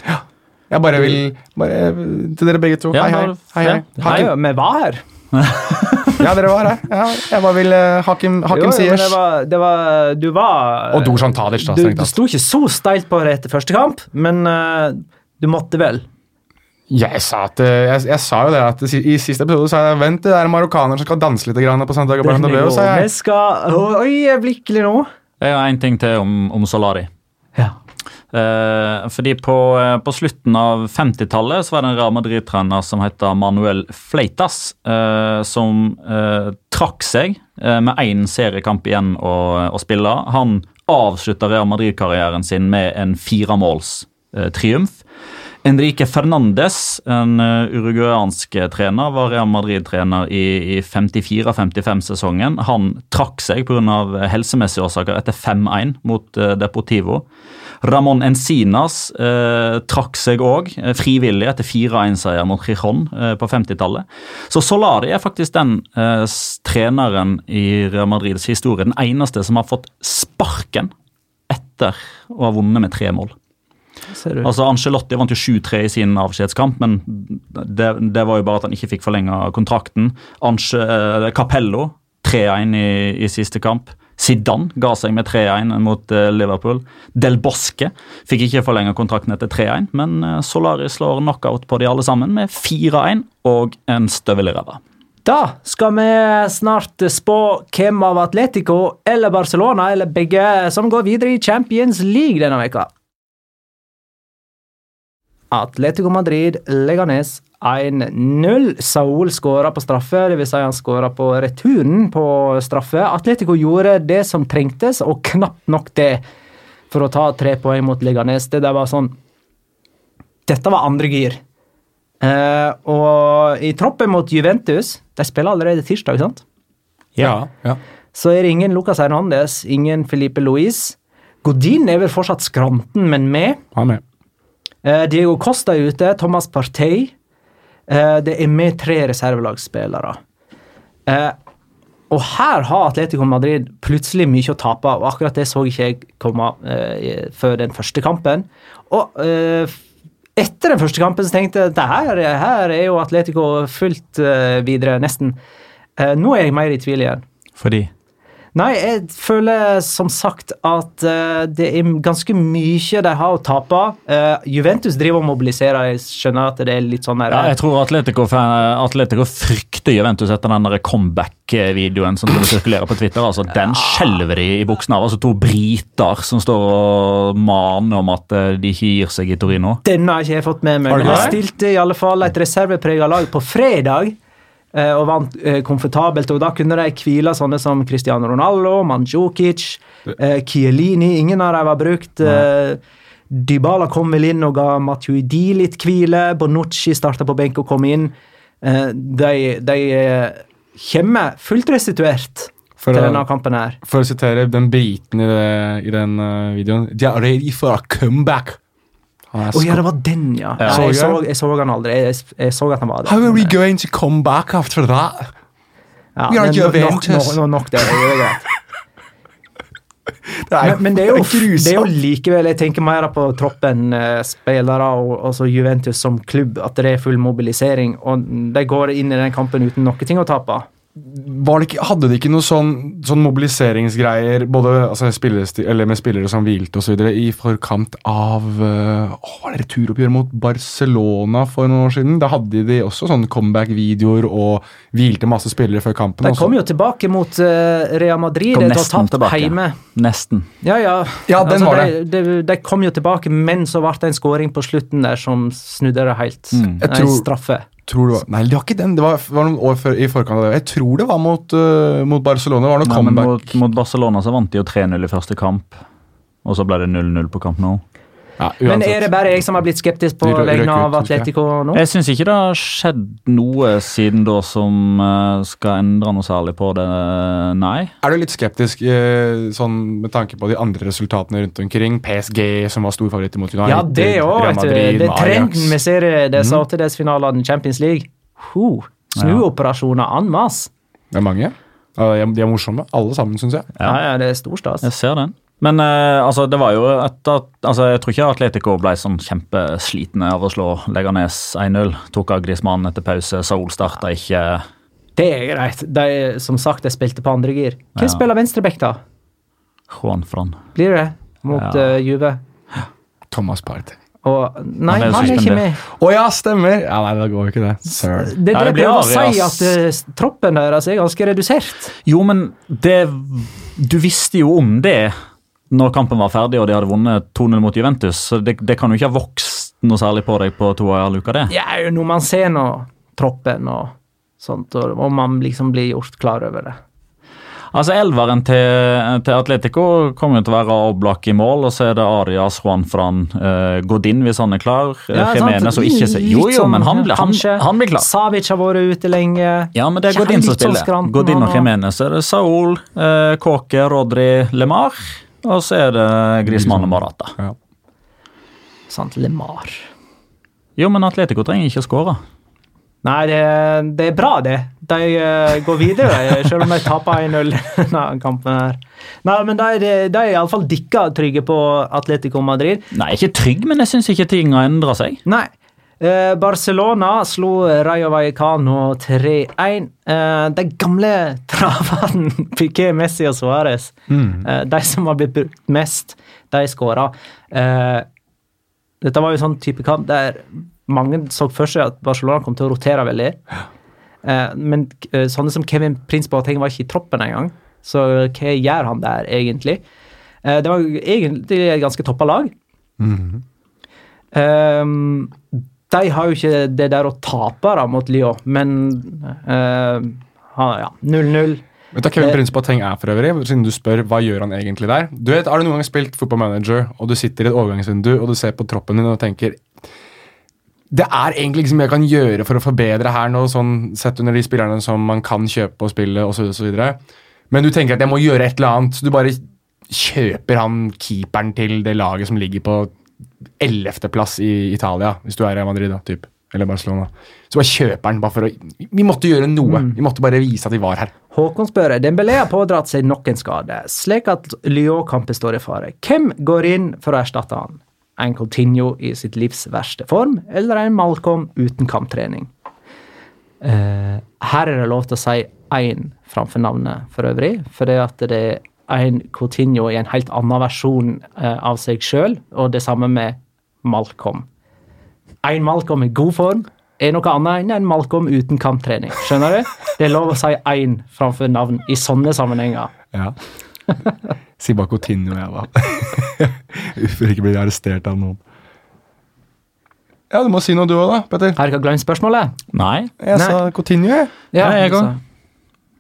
Ja. Jeg bare vil bare, Til dere begge to. Ja, hei, hei. hei, hei. vi var her. [LAUGHS] ja, dere var her. Ja, jeg bare vil uh, Hakim, Hakim Siers. Det var, det var, du var Og Dusan Tadic, da. Du, du sto ikke så steilt på det etter første kamp, men uh, du måtte vel. Jeg sa, at, eh, jeg, jeg sa, jo det at i siste episode sa jeg vent, det er marokkanere som skal danse litt grann på Santiago Bernabeu. sa jeg. Vi skal Øyeblikkelig nå. Jeg har en ting til om, om Solari. Ja. Eh, fordi på, eh, på, slutten av 50-tallet så var det en Real Madrid-trener som het Manuel Fleitas, eh, som eh, trakk seg eh, med én seriekamp igjen å, å spille. Han avslutta Real Madrid-karrieren sin med en firemålstriumf. Enrique Fernandes, en uh, uruguayansk trener, var Real Madrid-trener i, i 54-55-sesongen. Han trakk seg pga. helsemessige årsaker etter 5-1 mot uh, Deportivo. Ramón Encinas eh, trakk seg òg frivillig etter 4-1-seier mot Gijon på 50-tallet. Så Solari er faktisk den treneren i Real Madrids historie, den eneste som har fått sparken etter å ha vunnet med tre mål. Altså Angelotti vant jo 7-3 i sin avskjedskamp, men det, det, var jo bare at han ikke fikk forlenga kontrakten. Ange, eh, Capello 3-1 i, i, siste kamp. Zidane ga seg med 3-1 mot eh, Liverpool. Del Bosque fikk ikke forlenga kontrakten etter 3-1, men eh, Solari slår knockout på de alle sammen med 4-1 og en støvel i ræva. Da skal vi snart spå hvem av Atletico eller Barcelona eller begge som går videre i Champions League denne veka. Atletico Madrid, Leganes 1-0. Saul skåra på straffe, dvs. Si han skåra på returen på straffe. Atletico gjorde det som trengtes, og knapt nok det, for å ta tre poeng mot Leganes. Det der var sånn Dette var andre gir. Eh, og i troppen mot Juventus De spiller allerede tirsdag, sant? Ja. ja. Så er det ingen Lucas Hernandez, ingen Felipe Luis. Godin er vel fortsatt skranten, men med. Han med. Eh, Diego Costa er ute, Thomas Partey. Eh, det er med tre reservelagsspillere. Eh, og her har Atletico Madrid plutselig mye å tape, og akkurat det så ikke jeg komme eh, før den første kampen. Og eh, etter den første kampen så tenkte jeg at her, her er jo Atletico fullt uh, videre, nesten. Uh, nå er jeg mer i tvil igjen. Fordi? Nei, jeg føler som sagt at uh, det er ganske mye de har å tape. Juventus driver og mobiliserer, jeg skjønner at det er litt sånn der, Ja, jeg tror Atletico, Atletico frykter Juventus etter den comeback-videoen som sirkulerer på Twitter. altså Den skjelver de i buksene av. altså To briter som står og maner om at de ikke gir seg i Torino. Denne har ikke jeg fått med meg. Men jeg stilte i alle fall et reserveprega lag på fredag og vant eh, komfortabelt. og Da kunne de hvile sånne som Cristiano Ronaldo, Manjukic, eh, Chiellini. Ingen av dem var brukt. Eh, Dybala kom vel inn og ga Matuidi litt hvile. Bonucci starta på benk og kom inn. Eh, de, de kommer fullt restituert For til å- denne kampen her. For å sitere den briten i, det, i den videoen They are ready for a comeback. Å ja, det var den, ja. Ja. Jeg, Så jeg? så han aldri. Jeg, jeg så at han var der. How are we going to come back after that? Ja, We are Juventus. nok, nok, nok det. det er greit. Det er, Men, men det, er jo, grusomt. det er jo likevel Jeg tenker mer på troppen, eh, spillere og Juventus som klubb, at det er full mobilisering. Og de går inn i den kampen uten noe ting å tape. Var det ikke, hadde de ikke noe sånn, sånn mobiliseringsgreier både altså, med spillere som hvilte osv. i forkant av uh, Var det returoppgjør mot Barcelona for noen år siden? Da hadde de også sånne comeback-videoer og hvilte masse spillere før kampen. De også. kom jo tilbake mot uh, Real Madrid Kom etter å ha tapt tilbake. hjemme. Nesten. Ja, ja. Ja, den var de, de, de kom jo tilbake, men så ble det en skåring på slutten der som snudde det helt. Mm. Tror- straffe. Tror det var, Nei, det var ikke den. Det var, var noen år før, i forkant av det. Jeg tror det var mot, uh, mot Barcelona. Det var noe comeback. mot, mot Barcelona så vant de jo 3-0 i første kamp. Og så ble det 0-0 på kamp nå. Ja, Men er det bare jeg som har blitt skeptisk på De vegne av. Atletico nå? Jeg syns ikke det har skjedd noe siden da som eh, skal endre noe særlig på det, nei. Er du litt skeptisk eh, sånn med tanke på de andre resultatene rundt omkring? PSG, som var storfavoritter mot United. Ja, det du. Madrid, Det er trenden vi ser i disse mm. åttedelsfinalene i Champions League. Huh. Snuoperasjoner en masse. Det er mange. Ja, de er- de er morsomme, alle sammen, syns jeg. Ja, ja, det er stor stas. Jeg ser den. Men eh, altså, det var jo et, at, altså, jeg tror ikke Atletico ble sånn kjempeslitne av å slå Leganes 1-0. Tok av Griezmann etter pause. Saul starta ikke. Det er greit. De, som sagt, jeg spilte på andre gir. Hvem Ja. spiller venstreback, da? Juan Fran. Blir det? Mot Ja. uh, Juve? Thomas Partey. Og, nei, Han er han er ikke med. Å ja, stemmer! Ja, Nei, det går jo ikke, det. Sir. Det er Ja, det det blir å si, at uh, troppen deres er ganske redusert. Jo, men det Du visste jo om det når kampen var ferdig og de hadde vunnet 2-0 mot Juventus, så det, det kan jo ikke ha vokst noe særlig på deg på to og en halv uke, det. Ja, når man ser nå troppen og sånt, og, og man liksom blir gjort klar over det. Altså, Elveren til, til Atletico kommer jo til å være Oblak i mål, og så er det Arias, Juan Fran, uh, Godin hvis han er klar. Ja, Jimenez og ikke Jo, jo, men han, blir- han, han blir klar. Savic har vært ute lenge. Ja, men det er Godin som sånn spiller. Godin og Jimenez. Så er det Saul, uh, Kåke, Rodri, Lemar. Og så er det Griezmann og Marata. Ja. Sant, Lemar. Jo, men Atletico trenger ikke å skåre. Nei, det, det er bra, det. De uh, går videre, selv om de taper 1-0 [LAUGHS] denne kampen. her. Nei, men de, de, de er iallfall dikka trygge på Atletico Madrid. Nei, ikke trygg, men jeg syns ikke ting har endra seg. Nei. Eh, Barcelona slo Rayo Vallecano 3-1. Eh, de gamle [LAUGHS] travene Piqué, Messi og Suárez, eh, de som har blitt brukt mest, de skåra. Eh, dette var jo sånn type kamp der mange så for seg at Barcelona kom til å rotere veldig. Men sånne som Kevin Prince Boateng var ikke i troppen engang. Så hva gjør han der, egentlig? Det var egentlig et ganske toppa lag. Mm. Ehm, de har jo ikke det der å tape da mot Lyon, men uh, ja, 0-0. Vet du hva Kevin Eh, Prince Boateng er for øvrig? Siden du spør hva gjør han egentlig der. Du vet, Har du noen gang spilt football manager, og du sitter i et overgangsvindu og du ser på troppen din og tenker det er egentlig ikke så mye jeg kan gjøre for å forbedre her nå, sånn sett under de spillerne som man kan kjøpe og spille osv. Men du tenker at jeg må gjøre et eller annet, så du bare kjøper han keeperen til det laget som ligger på ellevteplass i Italia, hvis du er i Madrid, da, typ. Eller Barcelona. Så bare kjøper han bare for å Vi måtte gjøre noe. Vi måtte bare vise at vi var her. Håkon spør Dembélé har pådratt seg nok en skade, slik at Lyon-kampen står i fare. Hvem går inn for å erstatte han? En Coutinho i sitt livs verste form, eller en Malcolm uten kamptrening? Uh, her er det lov til å si én framfor navnet, for øvrig. For det at det er en Coutinho i en helt annen versjon eh, av seg sjøl, og det samme med Malcolm. En Malcolm i god form er noe annet enn en Malcolm uten kamptrening. Skjønner du? Det er lov å si én framfor navn i sånne sammenhenger. Ja. Si bare Coutinho, jeg, da. [LAUGHS] For ikke bli arrestert av noen. Ja, du må si noe du òg, da, Petter. Har dere glemt spørsmålet? Nei. Jeg Nei. sa Coutinho, jeg. Ja, jeg òg.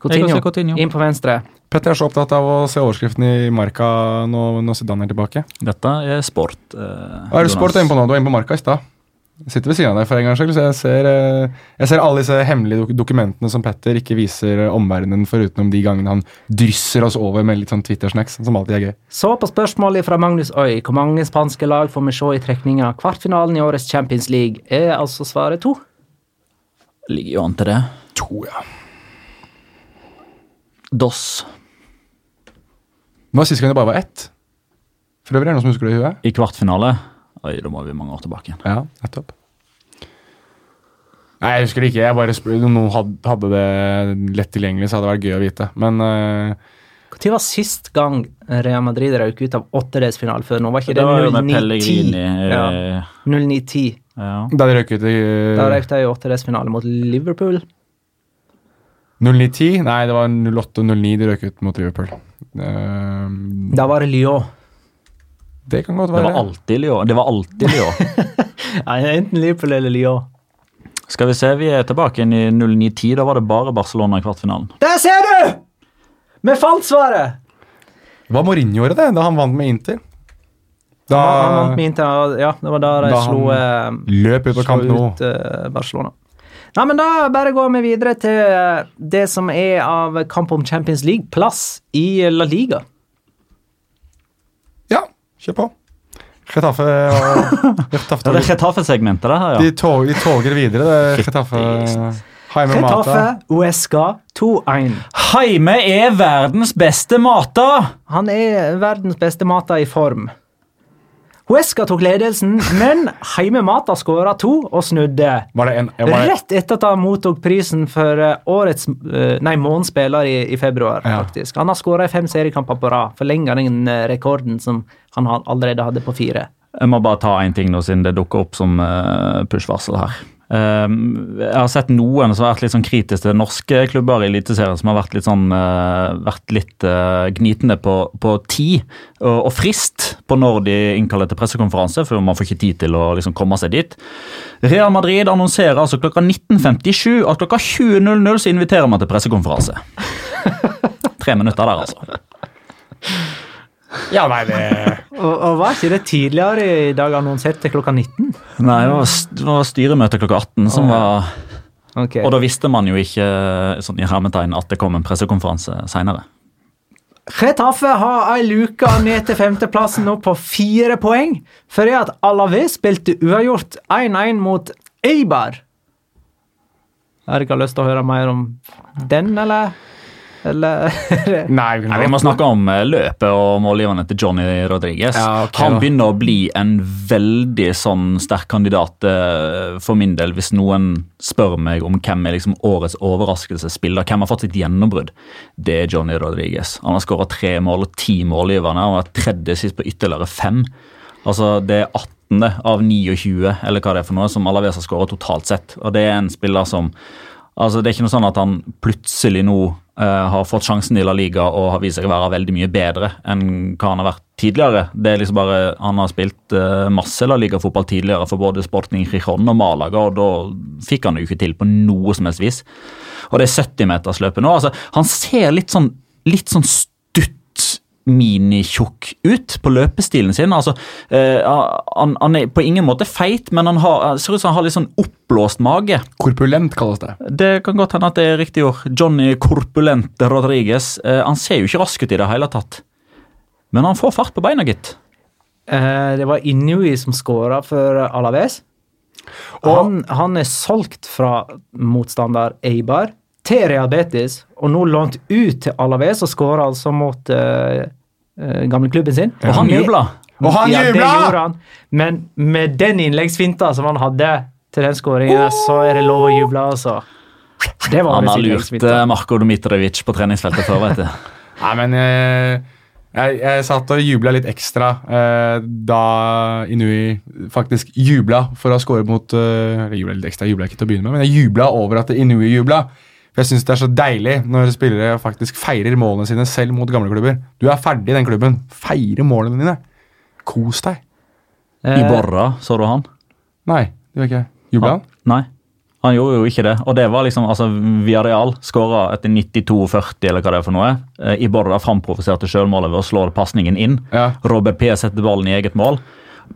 Coutinho. Coutinho. Inn på venstre. Petter er så opptatt av å se overskriften i Marka når, når Zidane er tilbake. Dette er sport. eh, Hva er det sport du er inne på nå? Du var inne på Marka i stad. Sitter ved siden av deg for en gangs skyld, så jeg ser, eh, jeg ser alle disse hemmelige dok dokumentene som Petter ikke viser omverdenen, forutenom de gangene han drysser oss over med litt sånn Twitter-snacks, som alltid er gøy. Så på spørsmålet fra Magnus Øy, hvor mange spanske lag får vi se i trekninga av kvartfinalen i årets Champions League, er altså svaret to. Ligger jo an til det. To, ja. Dos. Nå var sist gang det bare var ett. For øvrig er det noen som husker det i huet? I kvartfinale. Oi, da må vi mange år tilbake igjen. Ja, nettopp. Nei, jeg husker det ikke. Jeg bare spør, Om noen hadde det lett tilgjengelig, så hadde det vært gøy å vite. Men uh, Når var sist gang Real Madrid røk ut av åttedelsfinale før nå? Var ikke Det det, var jo med 09-10? Pellegrini. Ja. eh, 09-10. Ja. da de røk ut i Da røk de i åttedelsfinale mot Liverpool. 09-10? Nei, det var 08 og 09 de røk ut mot Liverpool. Uh, Da var det Lyon. det kan godt Det være. var alltid Lyon. Det var alltid Lyon. [LAUGHS] Nei, enten Liverpool eller Lyon. Skal vi se, vi er tilbake igjen i 09-10. Da var det bare Barcelona i kvartfinalen. Der ser du! Vi fant svaret! Det var Mourinho gjorde det, da han vant med Inter. Da Han vant med Inter, ja, det var da de Da slo, han eh, løp ut på slo kamp nå. ut uh, Barcelona. Nei, men Da bare går vi videre til eh, det som er av kamp om Champions League-plass i La Liga. Ja, kjør på. Getafe og [LAUGHS] Getafe det er Getafe-segmentet, det her, ja. de, tog, de toger videre, det Getafe Jaime Mata. Getafe Uesca 2-1. Heime er verdens beste mater! Han er verdens beste mata i form. Huesca tok ledelsen, men Heime Mata skåra to og snudde. Var det en, var det, Rett etter at han mottok prisen for eh, årets eh, Nei, månedens spiller i, i februar, Ja. faktisk. Han har skåra i fem seriekamper på rad. Forlenga den eh, rekorden som han allerede hadde på fire. Jeg må bare ta én ting nå, siden det dukker opp som push-varsel her. Um, jeg har sett noen som har vært litt sånn kritiske til norske klubber i Eliteserien, som har vært litt sånn uh, vært litt uh, gnitende på, på tid og, og frist på når de innkaller til pressekonferanse, for man får ikke tid til å liksom komme seg dit. Real Madrid annonserer altså klokka 19.57 at klokka 20.00 så inviterer man til pressekonferanse. [LAUGHS] Tre minutter der, altså. Ja, nei, det Og, og var ikke det tidligere i dag annonsert til klokka 19? Nei, det var, det var styremøte klokka 18 som var okay. Og da visste man jo ikke sånn i hermetegn at det kom en pressekonferanse seinere. Retaffe har ei luke ned til femteplassen nå på fire poeng, fordi at Alaves spilte uavgjort 1-1 mot Eibar. Har dere lyst til å høre mer om den, eller? Eller Nei, vi Nei, vi må snakke om eh, løpet og målgiverne til Johnny Rodriguez. Ja, okay, Han da. begynner å bli en veldig sånn sterk kandidat eh, for min del, hvis noen spør meg om hvem er liksom årets overraskelsesspiller, hvem har fått sitt gjennombrudd. Det er Johnny Rodriguez. Han har skåra tre mål og ti målgiverne. Han er tredje sist på ytterligere fem. Altså, Det er 18. av 29, eller hva det er for noe, som Alaves har skåra totalt sett. Og det er en spiller som Altså, Det er ikke noe sånn at han plutselig nå uh, har fått sjansen i La Liga og har vist seg å være veldig mye bedre enn hva han har vært tidligere. Det er liksom bare, Han har spilt uh, masse La Liga-fotball tidligere for både Sporting Rijon og Malaga, og da fikk han det jo ikke til på noe som helst vis. Og det er 70-metersløpet nå. altså, Han ser litt sånn, litt sånn stutt minitjukk ut på løpestilen sin. altså eh, han, han, er på ingen måte feit, men han har, ser ut som han har litt sånn oppblåst mage. Korpulent kalles det. Det kan godt hende at det er riktig ord. Johnny Korpulent Rodriguez. Eh, han ser jo ikke rask ut i det hele tatt. Men han får fart på beina, gitt. Eh, det var Inui som skåra for Alaves. Og han, han er solgt fra motstander Eibar til Real Betis, og nå lånt ut til Alaves og skåra altså mot uh, uh, gamleklubben sin. Og han jubla! Og han ja, jubla! Det han. Men med den innleggsfinta som han hadde til den skåringen, så er det lov å juble, altså. Det var han har lurt eh, Marko Dmitrovic på treningsfeltet før, vet du. [LAUGHS] Nei, men eh, jeg, jeg satt og jubla litt ekstra eh, da Inui faktisk jubla for å ha skåret mot eh, Eller jubla litt ekstra, jeg jubla ikke til å begynne med, men jeg jubla over at Inui jubla. For Jeg syns det er så deilig når spillere faktisk feirer målene sine selv mot gamle klubber. Du er ferdig i den klubben. Feire målene dine. Kos deg. Eh, Iborra, så du han? Nei, det gjør ikke jeg. Jubla han? Nei. Han gjorde jo ikke det. Og det var liksom, altså Viareal skåra etter 92-40, eller hva det er for noe. Eh, Iborra framprovoserte selvmålet ved å slå pasningen inn. Ja. Robert P setter ballen i eget mål.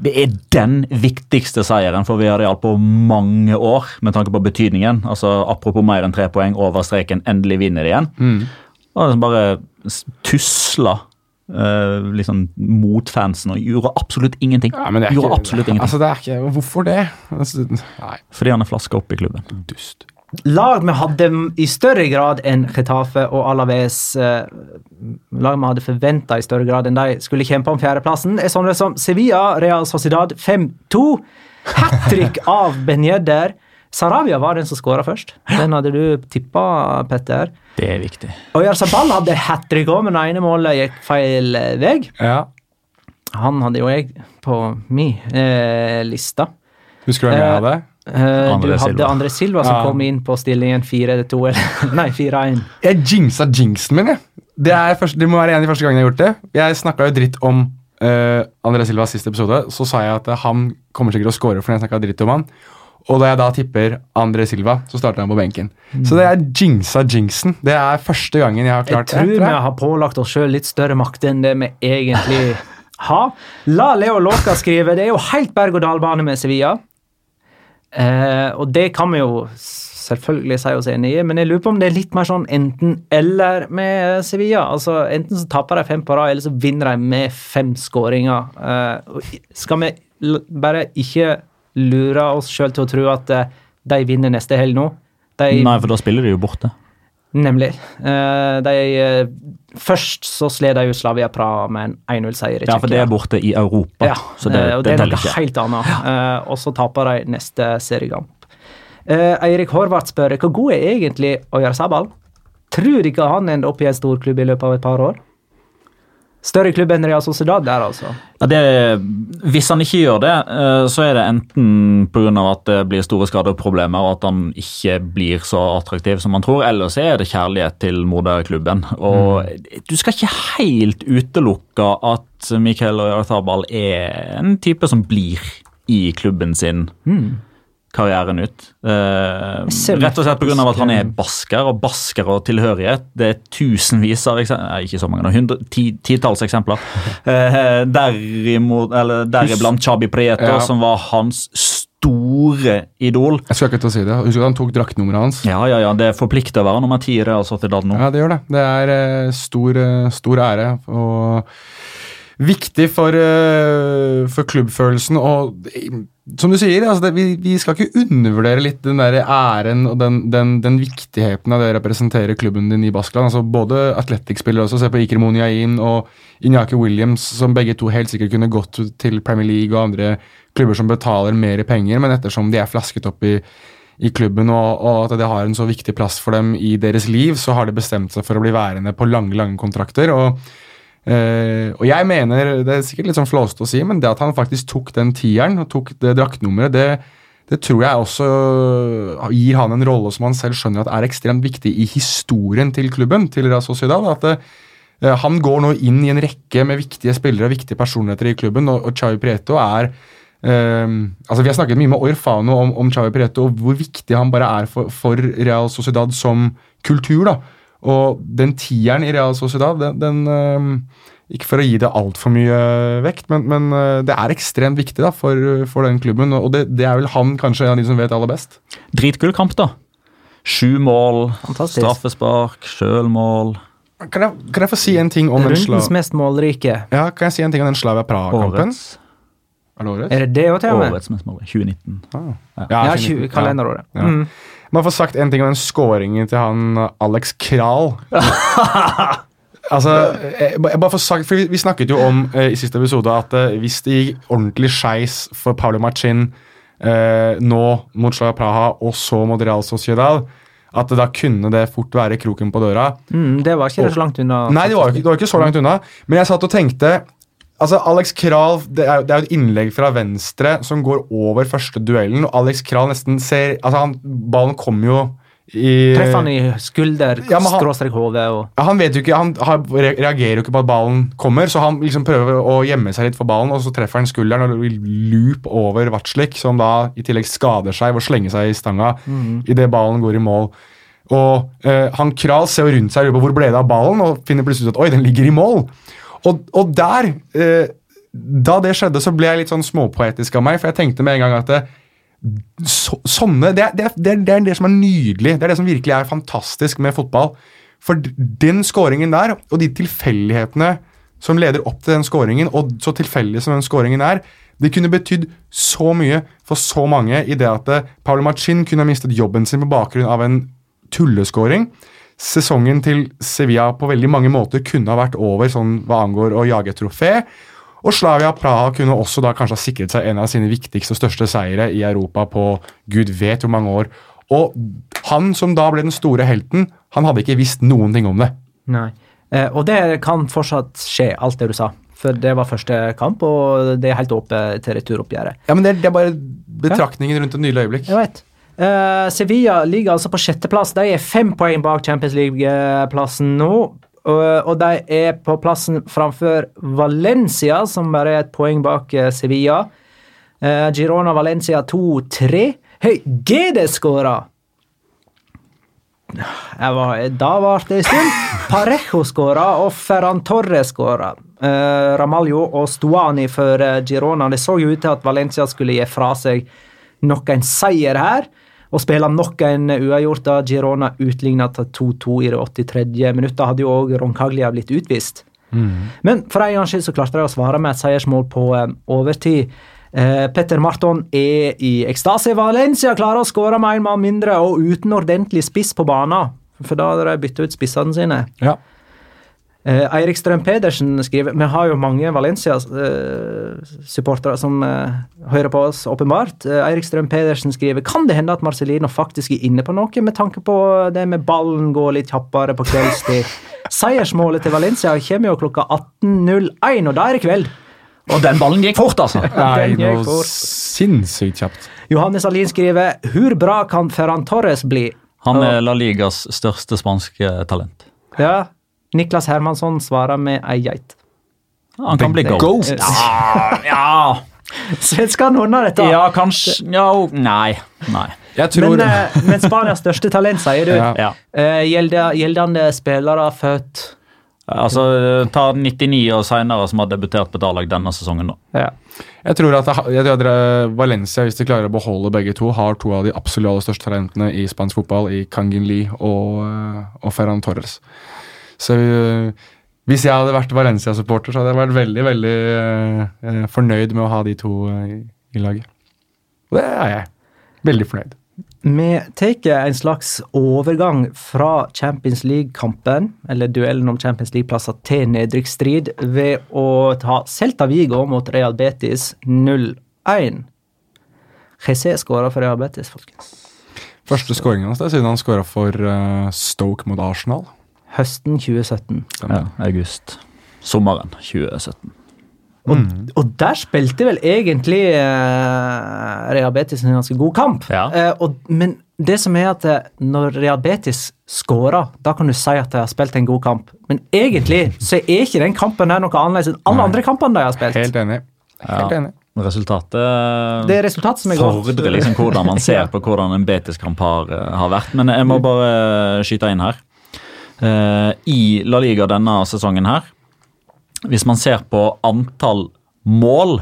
Det er den viktigste seieren for Villarreal på mange år, med tanke på betydningen. Altså Apropos mer enn tre poeng over streken, endelig vinner de igjen. Og liksom bare tusla uh, liksom mot fansen og gjorde absolutt ingenting. Ja, men det er gjorde ikke, absolutt ingenting. Altså, det er ikke, hvorfor det? Altså, nei, Fordi han er flaska opp i klubben. dust. Lag vi hadde i større grad enn Getafe og Alaves eh, Lag vi hadde forventa i større grad enn de skulle kjempe om fjerdeplassen, er sånne som Sevilla, Real Sociedad 5-2. Hat trick av Ben Yedder. Sarabia var den som skåra først. Den hadde du tippa, Petter. Det er viktig. Og Jarzabal hadde hat trick òg, men det ene målet gikk feil eh, vei. Ja. Han hadde jo jeg på min eh, lista. Husker du hvem jeg hadde? Eh, du hadde Silva. André Silva som Ja. kom inn på stillingen 4-2, [LAUGHS] Nei, 4-1. Jeg jinxa jinxen min, jeg. Det, er første, det må være en av de første gangene jeg har gjort det. Jeg snakka jo dritt om uh, André Silvas siste episode. Så sa jeg at eh, han kommer sikkert til å score fordi jeg snakka dritt om han. Og da jeg da tipper André Silva, så starter han på benken. Så det er jinxa jinxen. Det er første gangen jeg har klart det. Jeg tror det. vi har pålagt oss sjøl litt større makt enn det vi egentlig har. La Leo Låka skrive det er jo helt berg-og-dal-bane med Sevilla. Eh, og det kan vi jo selvfølgelig si oss enig i, men jeg lurer på om det er litt mer sånn enten-eller med Sevilla. Altså Enten så taper de fem på rad, eller så vinner de med fem skåringer. Eh, skal vi bare ikke lure oss sjøl til å tro at eh, de vinner neste helg nå? De Nei, for da spiller de jo borte. Nemlig. Eh, de, eh, først så slet de jo Slavia Praha med en 1-0-seier i Ja, for det er borte i Europa. Ja, så det, eh, og det, det er noe helt annet. Eh, og så taper de neste seriekamp. Eirik Horvath spør hvor god er egentlig Oyarzabal? Tror ikke han ender opp i en storklubb i løpet av et par år? Større klubb enn Real Sociedad der, altså. Ja, det, hvis han ikke gjør det, eh, så er det enten pga. at det blir store skadeproblemer og at han ikke blir så attraktiv som man tror, eller så er det kjærlighet til moderklubben. Og du skal ikke helt utelukke at Mikael Oyarzabal er en type som blir i klubben sin karrieren ut. Eh, rett og slett pga. at han er basker, og basker og tilhørighet. Det er tusenvis av eksempler, ikke så mange, nå, hundre, ti, titalls eksempler. Eh, derimot, eller deriblant Chabi Prieto, Ja. som var hans store idol. Jeg skal ikke til å si det. Husker du han tok draktnummeret hans? Ja, ja, ja, det forplikter å være nummer ti i Real Sociedad nå. Ja, det gjør det. Det er eh, stor, eh, stor ære og viktig for, eh, for klubbfølelsen. Og som du sier, altså det, vi, vi skal ikke undervurdere litt den der æren og den, den, den viktigheten av det å representere klubben din i Baskeland. Altså både Athletic-spillere også, se på Iker Moniain og Inyaki Williams, som begge to helt sikkert kunne gått til Premier League og andre klubber som betaler mer penger, men ettersom de er flasket opp i i klubben, og, og at det har en så viktig plass for dem i deres liv, så har de bestemt seg for å bli værende på lange lange kontrakter. og eh, og jeg mener, det er sikkert litt sånn flåsete å si, men det at han faktisk tok den tieren og tok det draktnummeret, det, det tror jeg også gir han en rolle som han selv skjønner at er ekstremt viktig i historien til klubben, til Real Sociedad. At det, eh, han går nå inn i en rekke med viktige spillere og viktige personligheter i klubben, og, og Chavi Prieto er Um, altså Vi har snakket mye med Orfano om, om Chavi Prieto og hvor viktig han bare er for, for, Real Sociedad som kultur. da Og den tieren i Real Sociedad, den, den um, ikke for å gi det altfor mye vekt, men, men, eh, det er ekstremt viktig da, for, for den klubben. Og det, det, er vel han kanskje en av de som vet aller best. Dritkul kamp, da. Sju mål, Fantastisk. straffespark, sjølmål. Kan jeg, kan jeg, få si en ting om Rundens den Rundens mest målrike. Ja, kan jeg si en ting om den Slavia Praha-kampen? Er det årets? Er det det til og med? Årets mest målrike. 2019. Ah. Ja, ja 20, kalenderåret. Ja. Mm. Man får sagt en ting om den scoringen til han Alex Kral. [LAUGHS] Altså, jeg, jeg bare får sagt, for vi, snakket jo om eh, i siste episode at eh, hvis det gikk ordentlig skeis for Paulo Machin eh, nå mot Slaga Praha og så mot Real Sociedad, at da kunne det fort være kroken på døra. Mm, det var ikke og, så langt unna. Nei, det var, det var, ikke, så langt unna. Men jeg satt og tenkte altså Alex Kral det er, det er jo et innlegg fra venstre som går over første duellen, og Alex Kral nesten ser altså han, Ballen kommer jo i, Treffer han i skulder, ja, skråstrek hode? Ja, han vet jo ikke, han, har, reagerer jo ikke på at ballen kommer, så han liksom prøver å gjemme seg litt for ballen, og så treffer han skulderen og loop over Vatslik, som da i tillegg skader seg ved å slenge seg i stanga mm. idet ballen går i mål. Og eh, han Kral ser jo rundt seg og lurer på hvor ble det av ballen, og finner plutselig ut at oi, den ligger i mål. Og, og der, eh, da det skjedde, så ble jeg litt sånn småpoetisk av meg, for jeg tenkte med en gang at det, så, sånne, det, det, det, det, er det som er nydelig. Det er det som virkelig er fantastisk med fotball. For den skåringen der, og de tilfeldighetene som leder opp til den skåringen, og så tilfeldig som den skåringen er, det kunne betydd så mye for så mange i det at eh, Paolo Machin kunne ha mistet jobben sin på bakgrunn av en tulleskåring. Sesongen til Sevilla på veldig mange måter kunne ha vært over sånn hva angår å jage trofé. Og Slavia Praha kunne også da kanskje ha sikret seg en av sine viktigste og største seire i Europa på gud vet hvor mange år. Og han som da ble den store helten, han hadde ikke visst noen ting om det. Nei, eh, Og det kan fortsatt skje, alt det du sa. For det var første kamp, og det er helt åpent til returoppgjøret. Ja, men det, det, er bare betraktningen rundt et nydelig øyeblikk. Jeg vet. Uh, Sevilla ligger altså på sjetteplass. De er fem poeng bak Champions League-plassen nå. Og, de er på plassen framfor Valencia, som bare er et poeng bak eh, Sevilla. Uh, Girona Valencia 2-3. Hei, GD skåra! Da var det en stund. Parejo skåra, og Ferran Torre skåra. Uh, Ramaljo og Stuani for Girona. Det så jo ut til at Valencia skulle gi fra seg nok en seier her og spille nok en uavgjort da Girona utligna til 2-2 i det 83. minuttet. Hadde jo òg Roncaglia blitt utvist. Mm. Men for en gangs skyld så klarte de å svare med et seiersmål på um, overtid. Eh, Petter Marton er i ekstase. Valencia klarer å skåre med en mann mindre og uten ordentlig spiss på banen. For da hadde de bytta ut spissene sine. Ja. Eh, Eirik Strøm Pedersen skriver Vi har jo mange Valencia-supportere eh, som eh, hører på oss, åpenbart. Eh, Eirik Strøm Pedersen skriver Kan det hende at Marcelino faktisk er inne på noe, med tanke på det med ballen går litt kjappere på kveldstid? Seiersmålet til Valencia kommer jo klokka 18.01, og da er det kveld. Og den ballen gikk fort, altså. [LAUGHS] Nei, noe fort. sinnssykt kjapt. Johannes Alin skriver Hvor bra kan Ferran Torres bli? Han er La Ligas største spanske talent. Ja, Niklas Hermansson svarer med ei geit. Han kan bli goat. Ja, ja. Svenskene han ordne dette? Ja, kanskje ja, Nei. Nei. Tror... Men, eh, men, Spanias største talent, sier du. Ja. Gjelder, gjeldende spillere født Altså, Ta 99 og senere som har debutert på et A-lag denne sesongen. da. Ja. Jeg tror at, jeg tror at Valencia, hvis de klarer å beholde begge to, har to av de absolutt største talentene i spansk fotball, i Kangin Lee og, eh, og Ferran Torres. Så uh, hvis jeg hadde vært Valencia-supporter, så hadde jeg vært veldig veldig uh, fornøyd med å ha de to i, i laget. Og det er jeg. Veldig fornøyd. Vi tar en slags overgang fra Champions League-kampen, eller duellen om Champions League-plasser, til nedrykksstrid ved å ta Celta Vigo mot Real Betis 0-1. Jesse skåra for Real Betis, folkens. Første skåringen hans siden han skåra for uh, Stoke mot Arsenal høsten 2017. Ja, august. Sommeren 2017. Og, og der spilte vel egentlig eh, Real Betis en ganske god kamp. Ja. Eh, og, men det som er at eh, når Real Betis scorer, da kan du si at de har spilt en god kamp. Men egentlig så er ikke den kampen her noe annerledes enn alle andre kampene de har spilt. Helt enig. Helt Ja. enig. Resultatet Det er resultatet som er fordrer liksom hvordan man [LAUGHS] ser på hvordan en Betis-kamp har, eh, har vært. Men jeg må bare skyte inn her. Eh, I La Liga denne sesongen her, hvis man ser på antall mål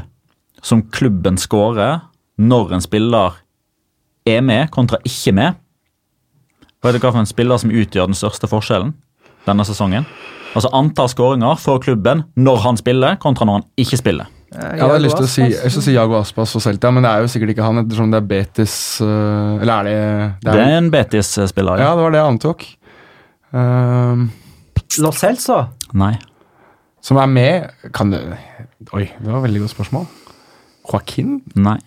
som klubben skårer når en spiller er med kontra ikke med Vet du hva for en spiller som utgjør den største forskjellen denne sesongen? Altså antall skåringer for klubben når han spiller, kontra når han ikke spiller. Jeg hadde lyst til å si, jeg si Jago Aspas for Celta, men det er jo sikkert ikke han, ettersom det er Betis øh, Eller er det Det er en Betis-spiller. Ja, det var det jeg antok. Ehm, Lo Celso? Nei. som er med Kan du Oi, det var et veldig godt spørsmål. Joaquin? Nei.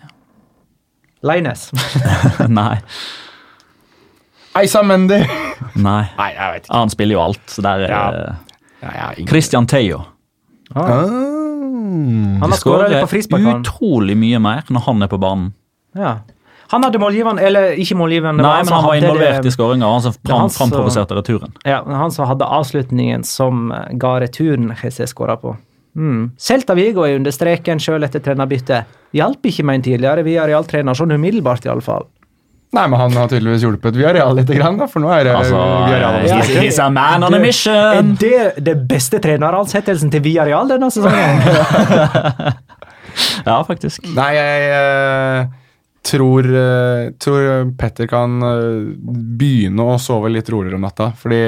Leines. [LAUGHS] Nei. Eisa Mendy! Nei. Nei, jeg vet ikke. Han spiller jo alt, så der er Ja. Ja, ja, ingen- Christian Theo. Ah. Han har skåra på frispark. utrolig mye mer når han er på banen. Ja. Han hadde målgivende, eller ikke målgivende Nei, men han var involvert i skåringa, han som er som- framprovoserte returen. Ja, han som hadde avslutningen som eh, ga returen Jesse skåra på. Mm. Celta Vigo er under streken sjøl etter trenerbyttet. Hjalp ikke med en tidligere Viareal-trener, sånn umiddelbart iallfall. Nei, men han har tydeligvis hjulpet Viareal litt, grann, da, for nå er det Altså, Viareal. ja, he's a man on a Er mission! det det beste treneransettelsen til Viareal denne sesongen? [LAUGHS] Ja, faktisk. Nei, jeg eh, tror, eh, tror Petter kan eh, begynne å sove litt roligere om natta. Fordi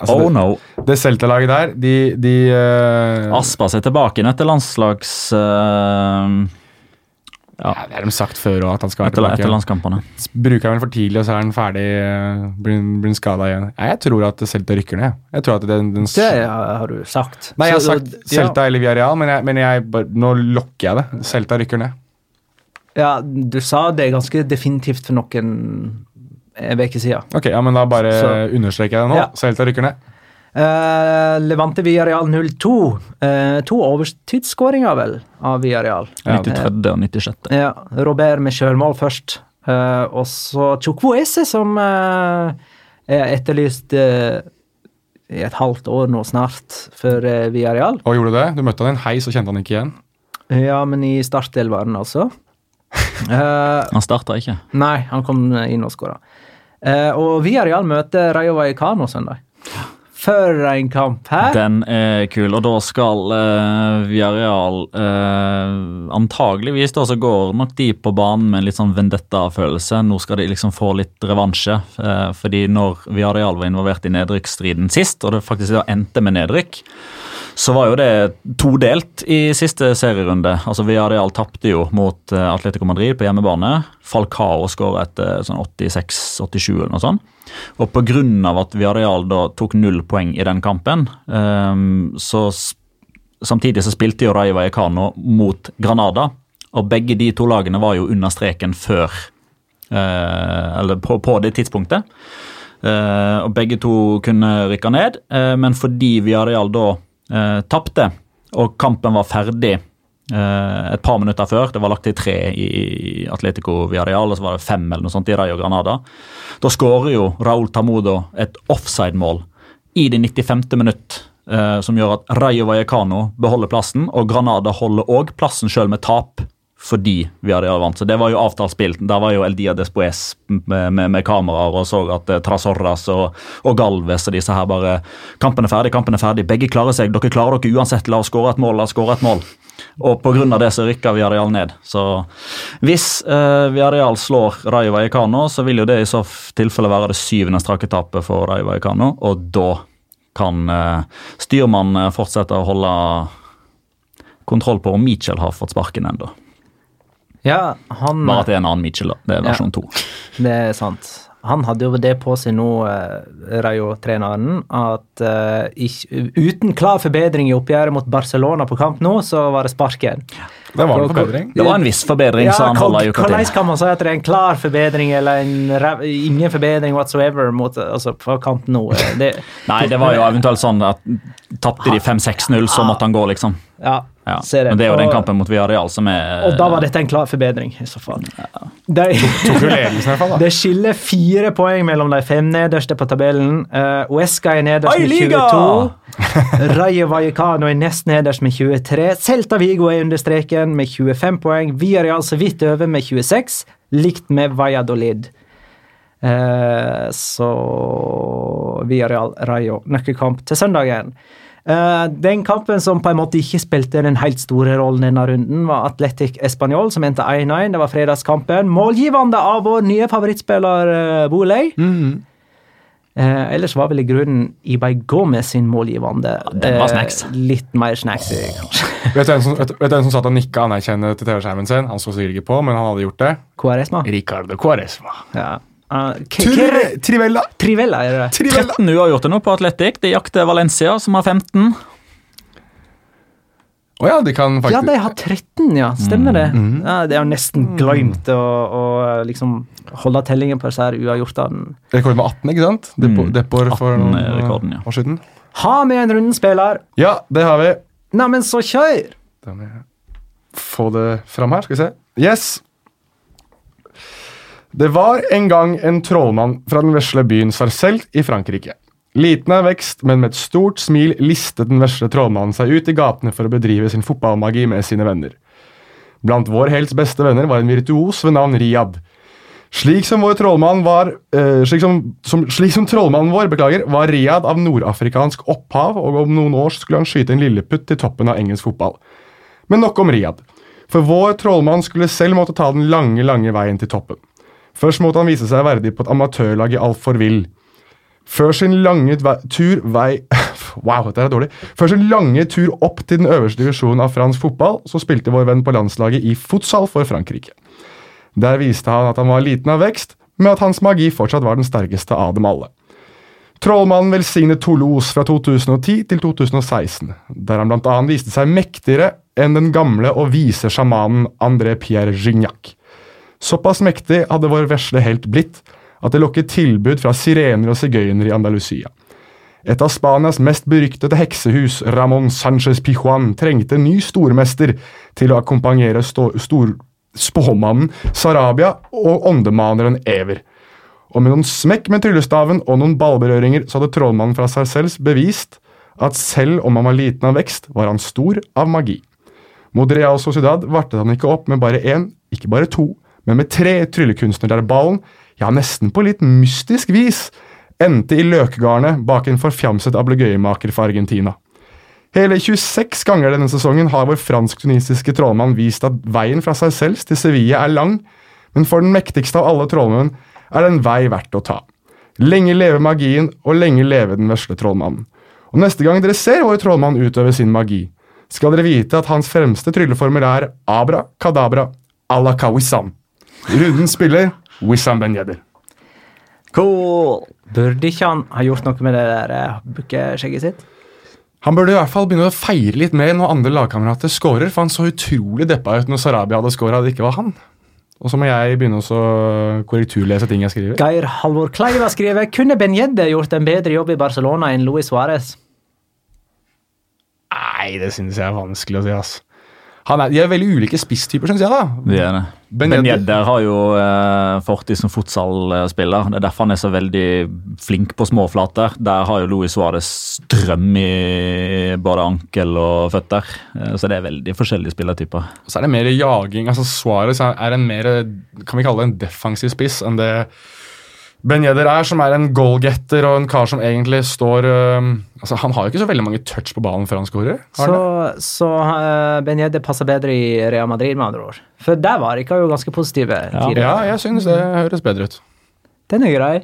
altså, Oh no. det, det Celta-laget der, de, de uh, Aspas er tilbake igjen etter landslags... Uh, ja, Det har de sagt før òg, at han skal være etter, etter landskampene. Bruker han vel for tidlig, og så er han ferdig. uh, Blir, blir han skada igjen. Nei, jeg tror at Celta rykker ned. Jeg tror at den, den Det har du sagt. Nei, jeg har sagt sagt ja. Celta eller Villarreal, men, jeg, men jeg, nå lokker jeg det. Celta rykker ned. Ja, du sa det ganske definitivt for noen uker siden. Ok, ja, men da bare Så- understreker jeg det nå. Ja. Celta rykker ned. Uh, Levante Villarreal 0-2. Eh, to overtidsskåringer, vel, av Villarreal. 93. og 96. Ja, Robert med sjølmål først. Uh, og så Chukwueze, som uh, er etterlyst eh, i et halvt år nå snart for uh, Villarreal. Og gjorde du det? Du møtte han i en heis og kjente han ikke igjen? Ja, men i startelveren, altså. Eh, Han starta ikke. nei, han kom inn og skåra. Uh, og Villarreal møter Rayo Vallecano søndag. For en kamp! Hæ? Den er kul, og da skal uh, Villarreal uh, antageligvis da så går nok de på banen med en litt sånn vendetta-følelse. Nå skal de liksom få litt revansje. Uh, fordi når Villarreal var involvert i nedrykksstriden sist, og det faktisk da endte med nedrykk, så var jo det todelt i siste serierunde. Altså Villarreal tapte jo mot eh, Atletico Madrid på hjemmebane. Falcao skåra etter sånn 86-87 eller noe sånt. Og pga. at Villarreal da tok null poeng i den kampen, ehm, så samtidig så spilte jo Rayo Vallecano mot Granada. Og begge de to lagene var jo under streken før eh, Eller på, på det tidspunktet. Eh, og begge to kunne rykke ned, eh, men fordi Viareal da uh, tapte, og kampen var ferdig eh, et par minutter før, det var lagt til tre i Atletico Villarreal, og så var det fem eller noe sånt i Rayo Granada, da skårer jo Raúl Tamudo et offside-mål i det 95. minutt, eh, som gjør at Rayo Vallecano beholder plassen, og Granada holder òg plassen sjøl med tap. Fordi Villarreal vant. Så Det var jo avtalt spill. Der var jo El Dia Despoes med, med, med kameraer og så at eh, Trasorras og, og Galves og disse her bare Kampen er ferdig, kampen er ferdig. Begge klarer seg. Dere klarer dere uansett. La oss skåre et mål. La oss skåre et mål. Og pga. det så rykker Villarreal ned. Så hvis eh, Villarreal slår Rayo Vallecano, så vil jo det i så tilfelle være det syvende strake tapet for Rayo Vallecano, og da kan eh, styrmannen fortsette å holde kontroll på om Mitchell har fått sparken ennå. Ja, han Bare at det er en annen Mitchell, da. Det er versjon to. Det er sant. Han hadde jo det på seg nå, eh, Rayo-treneren, at eh, ikke, uten klar forbedring i oppgjøret mot Barcelona på kamp nå, så var det sparken. Det var en forbedring. Det var en viss forbedring, sa han Hvordan kan, kan man si at det er en klar forbedring eller en ingen forbedring whatsoever mot, altså, på kamp nå? Eh, Det, Nei, det var jo eventuelt sånn at tapte de 5-6-0, så måtte han gå, liksom. Ja, Ja. ser det. Men det er jo den kampen mot Villarreal som er Og da var dette en klar forbedring, i så fall. De, Tok jo ledelsen i hvert fall, da. det skiller fire poeng mellom de fem nederste på tabellen. Uh, Uesca er nederst Oi, med 22. Rayo Vallecano er nest nederst med 23. Celta Vigo er under streken med 25 poeng. Villarreal så vidt over med 26, likt med Valladolid. Eh, så Villarreal Rayo nøkkelkamp til søndagen. Eh, den kampen som på en måte ikke spilte den helt store rollen denne runden, var Atletic Español, som endte 1-1. Det var fredagskampen. Målgivende av vår nye favorittspiller uh, Mm. Eh, ellers var vel i grunnen Ibay Gomez sin målgivende. den var eh, litt mer snacks. [LAUGHS] Vet du en som, vet, vet du en som satt og nikka anerkjennende til TV-skjermen sin? Han så sikkert ikke på, men han hadde gjort det. Quaresma? Ricardo Quaresma. Ja. Uh, K- Trivella! Trivella, er det det? Trivella! 13 uavgjorte nå på Atletic. De jakter Valencia, som har 15. Å ja, de kan faktisk Ja, de har 13, ja. Stemmer det. Ja, de har nesten glemt å, å liksom holde tellingen på disse her uavgjortene. Rekorden var 18, ikke sant? Depo, Mm. Depor for 18 noen er rekorden, ja. år siden. Ha med en rundespiller! Ja, det har vi. Neimen, så kjør! Da må jeg få det fram her. Skal vi se. Yes! Det var en gang en trollmann fra den vesle byen Sarcelles i Frankrike. Liten av vekst, men med et stort smil listet den vesle trollmannen seg ut i gatene for å bedrive sin fotballmagi med sine venner. Blant vår helts beste venner var en virtuos ved navn Riyad. Slik som vår trollmann var eh, slik, som, som, slik som trollmannen vår beklager, var Riyad av nordafrikansk opphav, og om noen år skulle han skyte en lilleputt til toppen av engelsk fotball. Men nok om Riyad. For vår trollmann skulle selv måtte ta den lange, lange veien til toppen. Først måtte han vise seg verdig på et amatørlag i Alforville. Før sin lange tur vei [LAUGHS] Wow, dette er dårlig. Før sin lange tur opp til den øverste divisjonen av fransk fotball, så spilte vår venn på landslaget i futsal for Frankrike. Der viste han at han var liten av vekst, men at hans magi fortsatt var den sterkeste av dem alle. Trollmannen velsignet Toulouse fra 2010 til 2016, der han blant annet viste seg mektigere enn den gamle og vise sjamanen André Pierre Gignac. Såpass mektig hadde vår vesle helt blitt at det lokket tilbud fra sirener og sigøynere i Andalusia. Et av Spanias mest beryktede heksehus, Ramón Sánchez Pijuan, trengte en ny stormester til å akkompagnere spåmannen Sarabia og åndemaneren Ever. Og med noen smekk med tryllestaven og noen ballberøringer så hadde trollmannen fra Sarcels bevist at selv om han var liten av vekst, var han stor av magi. Mot Real Sociedad vartet han ikke opp med bare én, ikke bare to, men med tre tryllekunstnere der ballen, ja, nesten på litt mystisk vis, endte i løkgarnet bak en forfjamset ablegøyemaker fra Argentina. Hele 26 ganger denne sesongen har vår fransk-tunisiske trollmann vist at veien fra seg selv til Sevilla er lang, men for den mektigste av alle trålmenn er det en vei verdt å ta. Lenge leve magien, og lenge leve den vesle trollmannen. Og neste gang dere ser vår trollmann utøve sin magi, skal dere vite at hans fremste trylleformel er abra kadabra à la Kawissam. Runden spiller Wissam Ben Yedder. Cool! Burde ikke han ha gjort noe med det der eh, bukkeskjegget sitt? Han burde i hvert fall begynne å feire litt mer når andre lagkamerater scorer, for han så utrolig deppa ut når Sarabia hadde scora det ikke var han. Og så må jeg begynne å korrekturlese ting jeg skriver. Geir Halvor Kleiva skriver kunne Ben Yedde gjort en bedre jobb i Barcelona enn Luis Suárez. Nei, det synes jeg er vanskelig å si, ass. Er, de er veldig ulike spisstyper, syns jeg. da. Det er det. Ben Yedder har jo eh, fortid som fotballspiller. Det er derfor han er så veldig flink på småflater. Der har jo Luis Suárez strøm i både ankel og føtter. Eh, så det er veldig forskjellige spillertyper. Så er det mer jaging. altså Suárez er en mer kan vi kalle det en defensiv spiss enn det Ben Yedder er, som er en goalgetter og en kar som egentlig står øhm, altså Han har jo ikke så veldig mange touch på ballen før han skårer. Så, så uh, Ben Yedde passer bedre i Real Madrid, med andre ord. For der var Rika jo ganske positive. tidligere. Ja, jeg synes det høres bedre ut. Den er grei.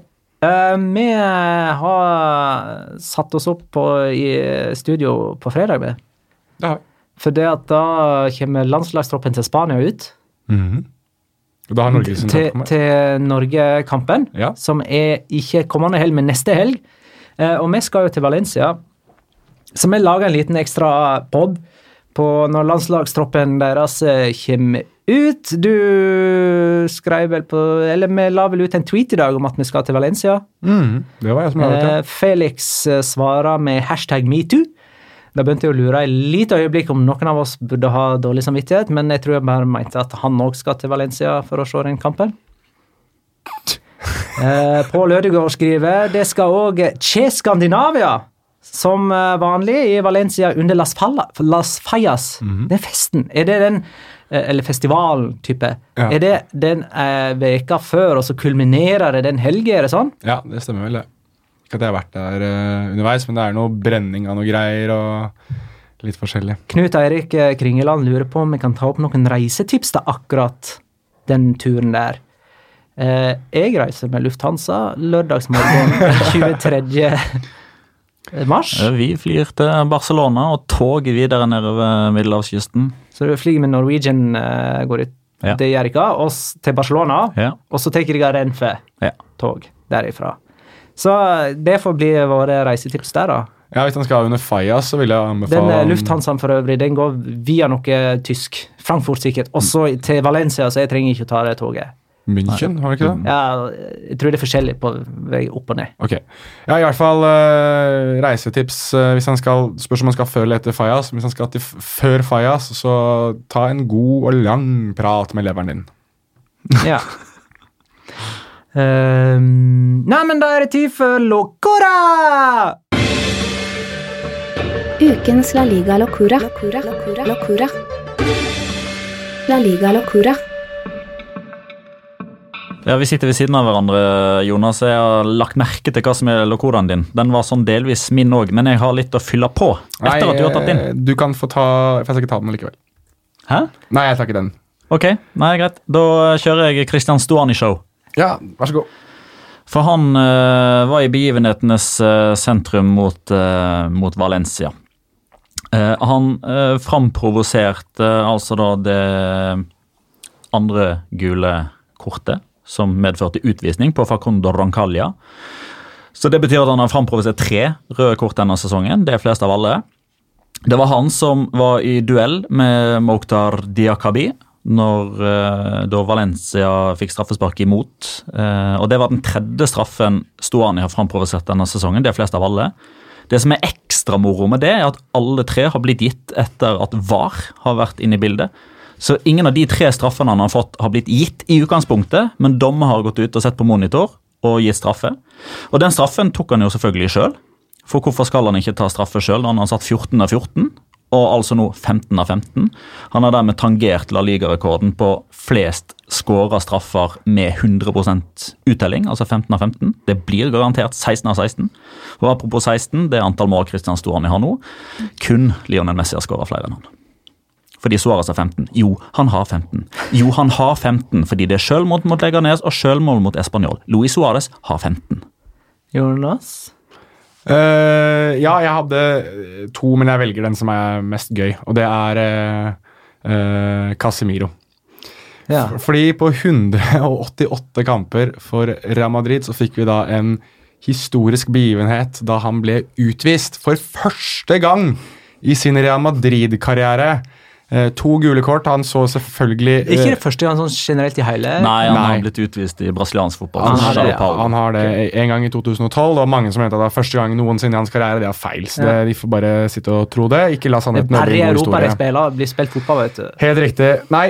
Uh, vi har satt oss opp på, i studio på fredag, med. Det har vi. For det at da kommer landslagstroppen til Spania ut. Mm sin til, til Norge-kampen, Ja. som er ikke kommende helg, men neste helg. Eh, og vi skal jo til Valencia. Så vi lager en liten ekstra pod på når landslagstroppen deres eh, kommer ut. Du skrev vel på Eller vi la vel ut en tweet i dag om at vi skal til Valencia. Mm, Det var jeg som la ut, ja. Felix eh, svarer med hashtag metoo. Da begynte jeg å lure et lite øyeblikk om noen av oss burde ha dårlig samvittighet, men jeg tror jeg bare mente at han òg skal til Valencia for å se den kampen. [LAUGHS] Eh, Pål Ødegaard skriver det skal òg Che Skandinavia, som eh, vanlig i Valencia under Las, Falla, Las Fallas. Den festen, er det den eh, Eller festivalen, type. Ja. Er det den eh, veka før, og så kulminerer det den helga, er det sånn? Ja, det stemmer vel, det. Ikke at jeg har vært der uh, underveis, men det er noe brenning av noe greier og litt forskjellig. Knut Eirik eh, Kringeland lurer på om vi kan ta opp noen reisetips til akkurat den turen der. Eh, jeg reiser med Lufthansa lørdagsmorgen [LAUGHS] 23. mars. Eh, Vi flyr til Barcelona og tog videre nedover middelhavskysten. Så du flyr med Norwegian eh, går ut. Ja. Det gjør ikke, og til Barcelona. Ja. Og så tar jeg Renfe-tog Ja. derifra. Så eh, det får bli våre reisetips der, da. Ja, Hvis han skal under Faya, så vil jeg anbefale Den Lufthansaen for øvrig, den går via noe tysk. Frankfurt sikkert. Og så til Valencia, så jeg trenger ikke å ta det toget. München, har vi ikke det? Ja, jeg tror det er forskjellig på vei opp og ned. Ok. Ja, i hvert fall uh, reisetips uh, hvis han skal Spørs om han skal før eller etter Fayas. Hvis han skal til før Fayas, så ta en god og lang prat med leveren din. Ja. [LAUGHS] Ehm, nei, men da er det tid for Locora! Ukens La Liga Locura. Locura. Locura. Locura. La Liga Locura. Ja, Vi sitter ved siden av hverandre, Jonas. Jeg har lagt merke til hva som er lokoraen din. Den var sånn delvis min òg, men jeg har litt å fylle på etter at du har tatt din. Du kan få ta jeg skal ikke ta den likevel. Hæ? Nei, jeg tar ikke den. Ok, nei, greit. Da kjører jeg Christian Stuani-show. Ja, vær så god. For han uh, var i begivenhetenes uh, sentrum mot, uh, mot Valencia. Han framprovoserte altså da det andre gule kortet, som medførte utvisning på Facundo Roncalla. Så det betyr at han har framprovosert tre røde kort denne sesongen. Det er flest av alle. Det var han som var i duell med Mokhtar Diakabi når eh, da Valencia fikk straffespark imot. Eh, og Det var den tredje straffen Stoani har framprovosert denne sesongen. Det er flest av alle. Det som er ekstra moro med det, er at alle tre har blitt gitt etter at VAR har vært inne i bildet. Så ingen av de tre straffene han har fått, har blitt gitt i utgangspunktet, men dommer har gått ut og sett på monitor og gitt straffe. Og den straffen tok han jo selvfølgelig sjøl. For hvorfor skal han ikke ta straffe sjøl når han har satt 14 av 14, og altså nå 15 av 15? Han har dermed tangert La Liga-rekorden på flest skåra straffer med 100% uttelling, altså 15 av 15. Det blir garantert 16 av 16. Og apropos 16, det er antall mål Christian Storani har nå. Kun Lionel Messi har skåra flere enn han. Fordi Suárez har 15. Jo, han har 15. Jo, han har 15 fordi det er sjølmål mot Leganes og sjølmål mot Español. Luis Suárez har 15. Jonas? Eh, ja, jeg hadde to, men jeg velger den som er mest gøy, og det er uh, Casemiro. Ja. Fordi på 188 kamper for Real Madrid så fikk vi da en historisk begivenhet da han ble utvist for første gang i sin Real Madrid-karriere. Eh, to gule kort. Han så selvfølgelig eh, Ikke det første gang sånn generelt i hele Nei, han Nei. har blitt utvist i brasiliansk fotball. han har, det, han har det en gang i 2012. Det var mange som mente at det var første gang noensinne i hans karriere. Det er feil. så det, De får bare sitte og tro det. Ikke la Det sannheten ødelegge Europa god historie. spiller, blir spilt fotball, vet du. Helt riktig. Nei,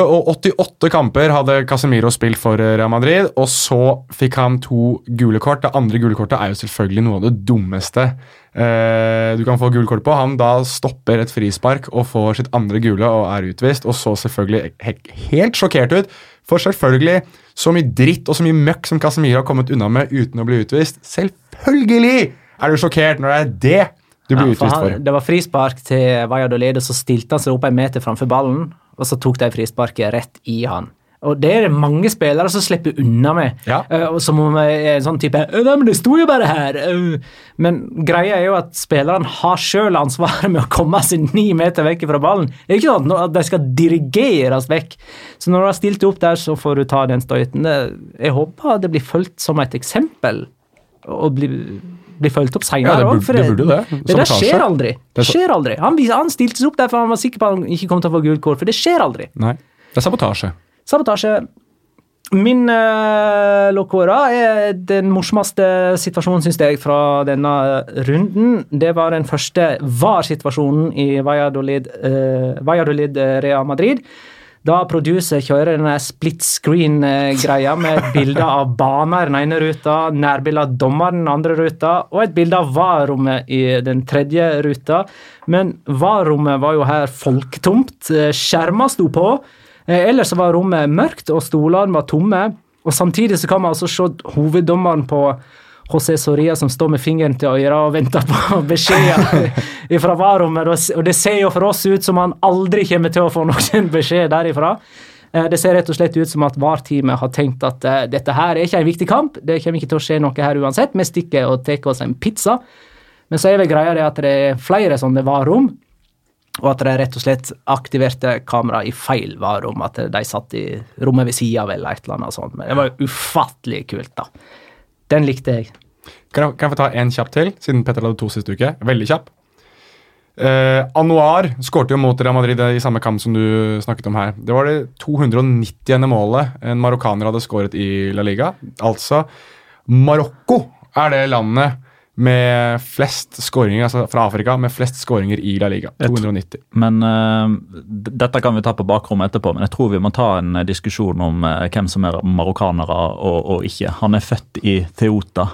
188 kamper hadde Casemiro spilt for eh, Real Madrid, og så fikk han to gule kort. Det andre gule kortet er jo selvfølgelig noe av det dummeste eh, du kan få gult kort på. Han da stopper et frispark og får sitt andre gule og er utvist, og så selvfølgelig he helt sjokkert ut. For selvfølgelig, så mye dritt og så mye møkk som Casemiro har kommet unna med uten å bli utvist. Selvfølgelig er du sjokkert når det er det du blir Ja, for utvist han, for. det var frispark til Valladolid, og så stilte han seg opp en meter framfor ballen, og så tok de frisparket rett i han. Og det er det mange spillere som slipper unna med. Ja. Uh, som om jeg er en sånn type «Øh, Nei, men det sto jo bare her! Uh. Men greia er jo at spillerne har sjøl ansvaret med å komme seg ni meter vekk fra ballen. Det er ikke sånn at de skal dirigeres vekk. Så når du har stilt opp der, så får du ta den støyten. Jeg håper det blir fulgt som et eksempel, og blir, bli fulgt opp Ja, seinere det burde- det burde det. Det der skjer aldri. Det er skjer aldri. Han, han stilte seg opp der for han var sikker på at han ikke kom til å få gult kort, for det skjer aldri. Nei, det er sabotasje. Sabotasje. Min uh, Locora er den morsomste situasjonen, syns jeg, fra denne runden. Det var den første VAR-situasjonen i Valladolid, uh, Valladolid Real Madrid. Da producer kjører denne split screen-greia med et bilde av baner den ene ruta, nærbilde av dommeren den andre ruta, og et bilde av VAR-rommet i den tredje ruta. Men VAR-rommet var jo her folketomt. Skjerma sto på. Eh, ellers var rommet mørkt, og stolene var tomme. Og Samtidig så kan man altså se hoveddommeren på José Soria som står med fingeren til øret og venter på [LAUGHS] beskjeder [LAUGHS] fra varrommet. Og det ser jo for oss ut som han aldri kommer til å få noen [LAUGHS] beskjed derifra. Eh, det ser rett og slett ut som at VAR-teamet har tenkt at uh, dette her er ikke en viktig kamp. Det kommer ikke til å skje noe her uansett. Vi stikker og tar oss en pizza. Men så er vel greia det at det er flere sånne VAR-rom. Og at de rett og slett aktiverte kamera i feil VAR-rom. At de satt i rommet ved sida av eller et eller annet sånt. Men det var ufattelig kult, da. Den likte jeg. Kan jeg, kan jeg få ta en kjapp til, siden Petter hadde to siste uke? Veldig kjapp. Eh, Anuar skårte jo mot Real Madrid i samme kamp som du snakket om her. Det var det 290. målet en marokkaner hadde skåret i La Liga. Altså Marokko er det landet med flest skåringer altså fra Afrika med flest skåringer i La Liga. 290. Men uh, Dette kan vi ta på bakrommet etterpå, men jeg tror vi må ta en diskusjon om uh, hvem som er marokkanere og, og, ikke. Han er født i Theota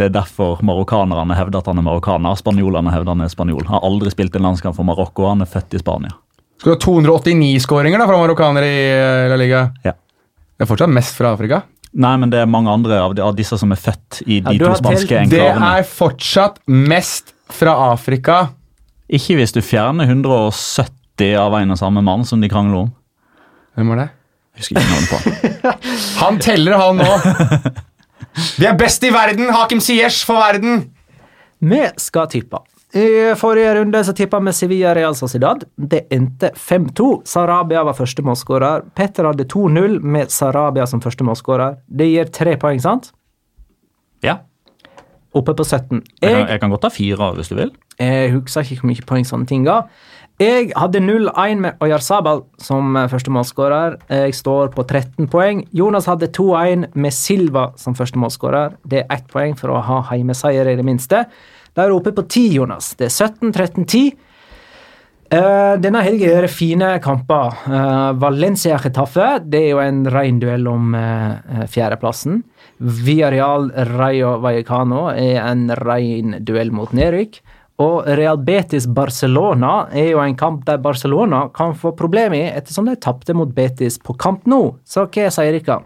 det er derfor marokkanerne hevder at han er marokkaner. Spanjolene hevder han er spanjol. Han har aldri spilt en landskamp for Marokko, han er født i Spania. Skal du ha 289 skåringer fra marokkanere i eh, La Liga? Ja. Det er fortsatt mest fra Afrika? Nei, men det er mange andre av, de, av disse som er født i de ja, to spanske enklavene. Det er fortsatt mest fra Afrika. Ikke hvis du fjerner 170 av en og samme mann som de krangler om. Hvem var det? Jeg husker ikke navnet på. han [LAUGHS] teller, han nå! [LAUGHS] Vi er best i verden! Hakim Siyesh for verden! Vi skal tippe. I forrige runde så tippa vi Sevilla Real Sociedad. Det endte 5-2. Sarabia var første målskårer. Petter hadde 2-0 med Sarabia som første målskårer. Det gir tre poeng, sant? Ja. Oppe på 17. Jeg, jeg, kan, jeg kan, godt ta fire hvis du vil. Jeg husker ikke hvor mye poeng sånne ting ga. Jeg hadde 0-1 med Oyarzabal som første målskårer. Jeg står på 13 poeng. Jonas hadde 2-1 med Silva som første målskårer. Det er ett poeng for å ha heimeseier, i det minste. Da er det oppe på 10, Jonas. Det er 17-13-10. Uh, eh, denne helgen er det fine kamper. Uh, Valencia-Chetaffe det er jo en ren duell om uh, fjerdeplassen. Villarreal Rayo Vallecano er en ren duell mot nedrykk. Og Real Betis Barcelona er jo en kamp der Barcelona kan få problemer i, ettersom de tapte mot Betis på kamp nå. Så hva sier dere?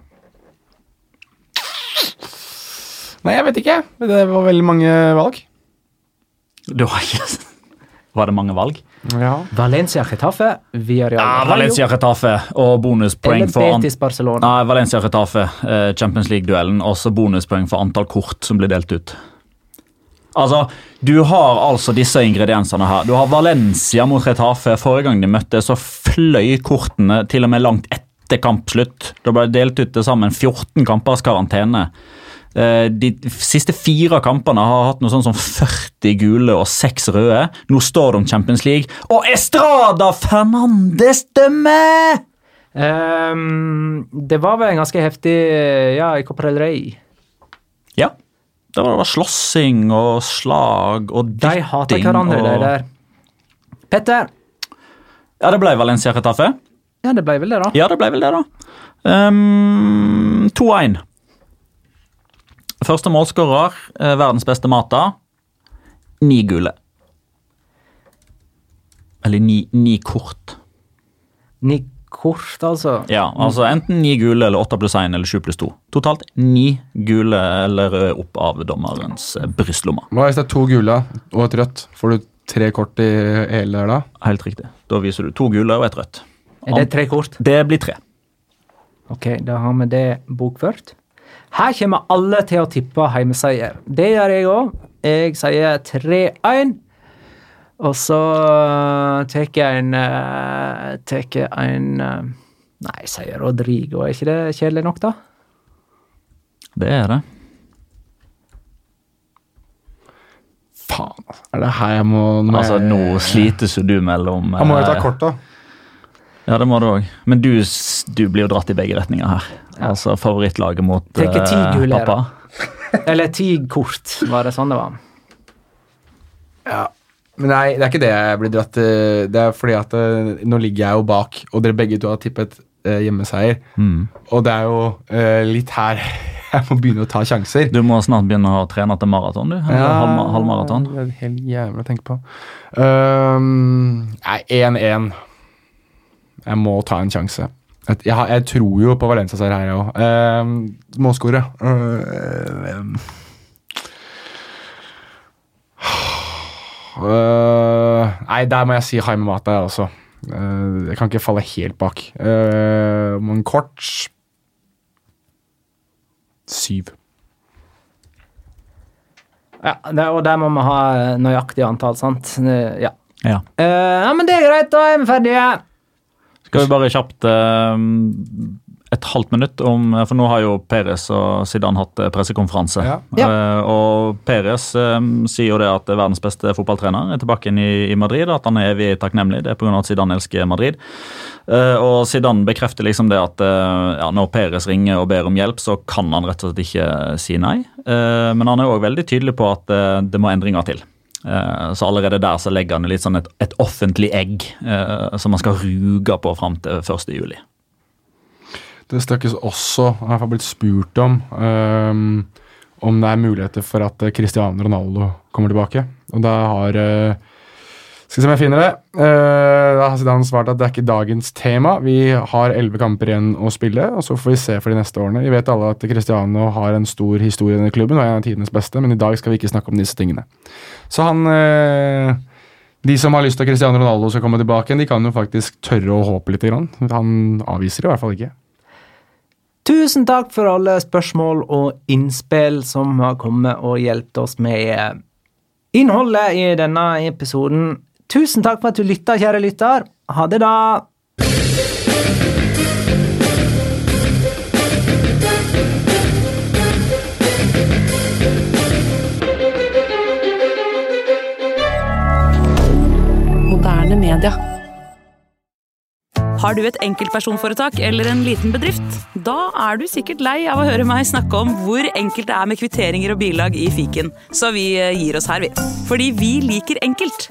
Nei, jeg vet ikke. Det var veldig mange valg. Du har ikke Var det mange valg? Ja. Valencia Getafe via Real ah, Valencia Getafe og bonuspoeng for Betis Barcelona. Nei, Valencia Getafe, eh, Champions League-duellen. Også bonuspoeng for antall kort som blir delt ut. Altså, Du har altså disse ingrediensene her. Du har Valencia mot Retafe. Forrige gang de møtte, så fløy kortene til og med langt etter kampslutt. Da ble det delt ut til sammen 14 kampers karantene. Eh, de siste fire kampene har hatt noe sånn som 40 gule og 6 røde. Nå står det om Champions League. Og Estrada Fernandes dømmer! Um, det var vel en ganske heftig ja, i Copa del Rey. Ja. Det var slåssing og slag og dytting. De hater hverandre, og... de der. Petter? Ja, det ble Valencia Retafe. Ja, det ble vel det, da. Ja, det ble vel det, da. Um, 2-1. Første målskårer, eh, verdens beste Mata. Ni gule. Eller ni, ni kort. Ni kort, altså. Ja, altså enten ni gule eller åtte pluss én eller sju pluss to. Totalt ni gule eller røde opp av dommerens eh, brystlomme. Hva hvis det er to gule og et rødt? Får du tre kort i hele der da? Helt riktig. Da viser du to gule og et rødt. Er det tre kort? Det blir tre. Ok, da har vi det bokført. Her kommer alle til å tippe heimeseier. Det gjør jeg òg. Jeg sier 3-1. Og så uh, tar jeg en uh, Tar jeg en uh, Nei, jeg sier Rodrigo. Er ikke det kjedelig nok, da? Det er det. Faen, altså. Er det her jeg må Altså, nå slites jo du mellom Han må jo ta kort, da. Ja, det må du òg. Men du, du, blir jo dratt i begge retninger her. Altså favorittlaget mot Tenker ti uh, guller. pappa. Eller ti kort, var det sånn det var? Ja. Men nei, det er ikke det jeg blir dratt til. Det er fordi at eh, nå ligger jeg jo bak, og dere begge to har tippet eh, hjemmeseier. Mm. Og det er jo eh, litt her [LAUGHS] jeg må begynne å ta sjanser. Du må snart begynne å trene til maraton, du. Eller halv, halvmaraton. Det er helt jævlig å tenke på. Um, nei, 1-1. Jeg må ta en sjanse. Jeg, jeg, tror jo på Valencia-seier her, jeg òg. Målskårer. Um, øh, nei, der må jeg si Haime Mata, jeg også. Uh, jeg kan ikke falle helt bak. Uh, men kort Syv. Ja, det, og der må vi ha nøyaktig antall, sant? Eh, Ja. Ja. Eh, ja, men det er greit, da er vi ferdige. Skal vi bare kjapt eh, et halvt minutt om For nå har jo Perez og Zidane hatt eh, pressekonferanse. Ja. Ja. Eh, og Perez eh, sier jo det at er verdens beste fotballtrener er tilbake inn i, i Madrid. At han er evig takknemlig. Det er pga. at Zidane elsker Madrid. Eh, og Zidane bekrefter liksom det at eh, ja, når Perez ringer og ber om hjelp, så kan han rett og slett ikke si nei. Eh, men han er òg veldig tydelig på at eh, det må endringer til. Eh, Så allerede der så legger han litt sånn et, et offentlig egg eh, som man skal ruge på fram til 1. juli. Det snakkes også, jeg har blitt spurt om, um, om det er muligheter for at Cristiano Ronaldo kommer tilbake. Og da har øh, Skal se om jeg finner det. Øh, da har Zidane svart at det er ikke dagens tema. Vi har elleve kamper igjen å spille, og så får vi se for de neste årene. Vi vet alle at Cristiano har en stor historie i klubben og er en av tidenes beste, men i dag skal vi ikke snakke om disse tingene. Så han øh, De som har lyst til at Cristiano Ronaldo skal komme tilbake, de kan jo faktisk tørre å håpe litt. Grann. Han avviser det i hvert fall ikke. Tusen takk for alle spørsmål og innspill som har kommet og hjulpet oss med innholdet i denne episoden. Tusen takk for at du lytta, kjære lytter. Ha det, da. Moderne media. Har du et enkeltpersonforetak eller en liten bedrift? Da er du sikkert lei av å høre meg snakke om hvor enkelt det er med kvitteringer og bilag i fiken, så vi eh, gir oss her, vi. Fordi vi liker enkelt.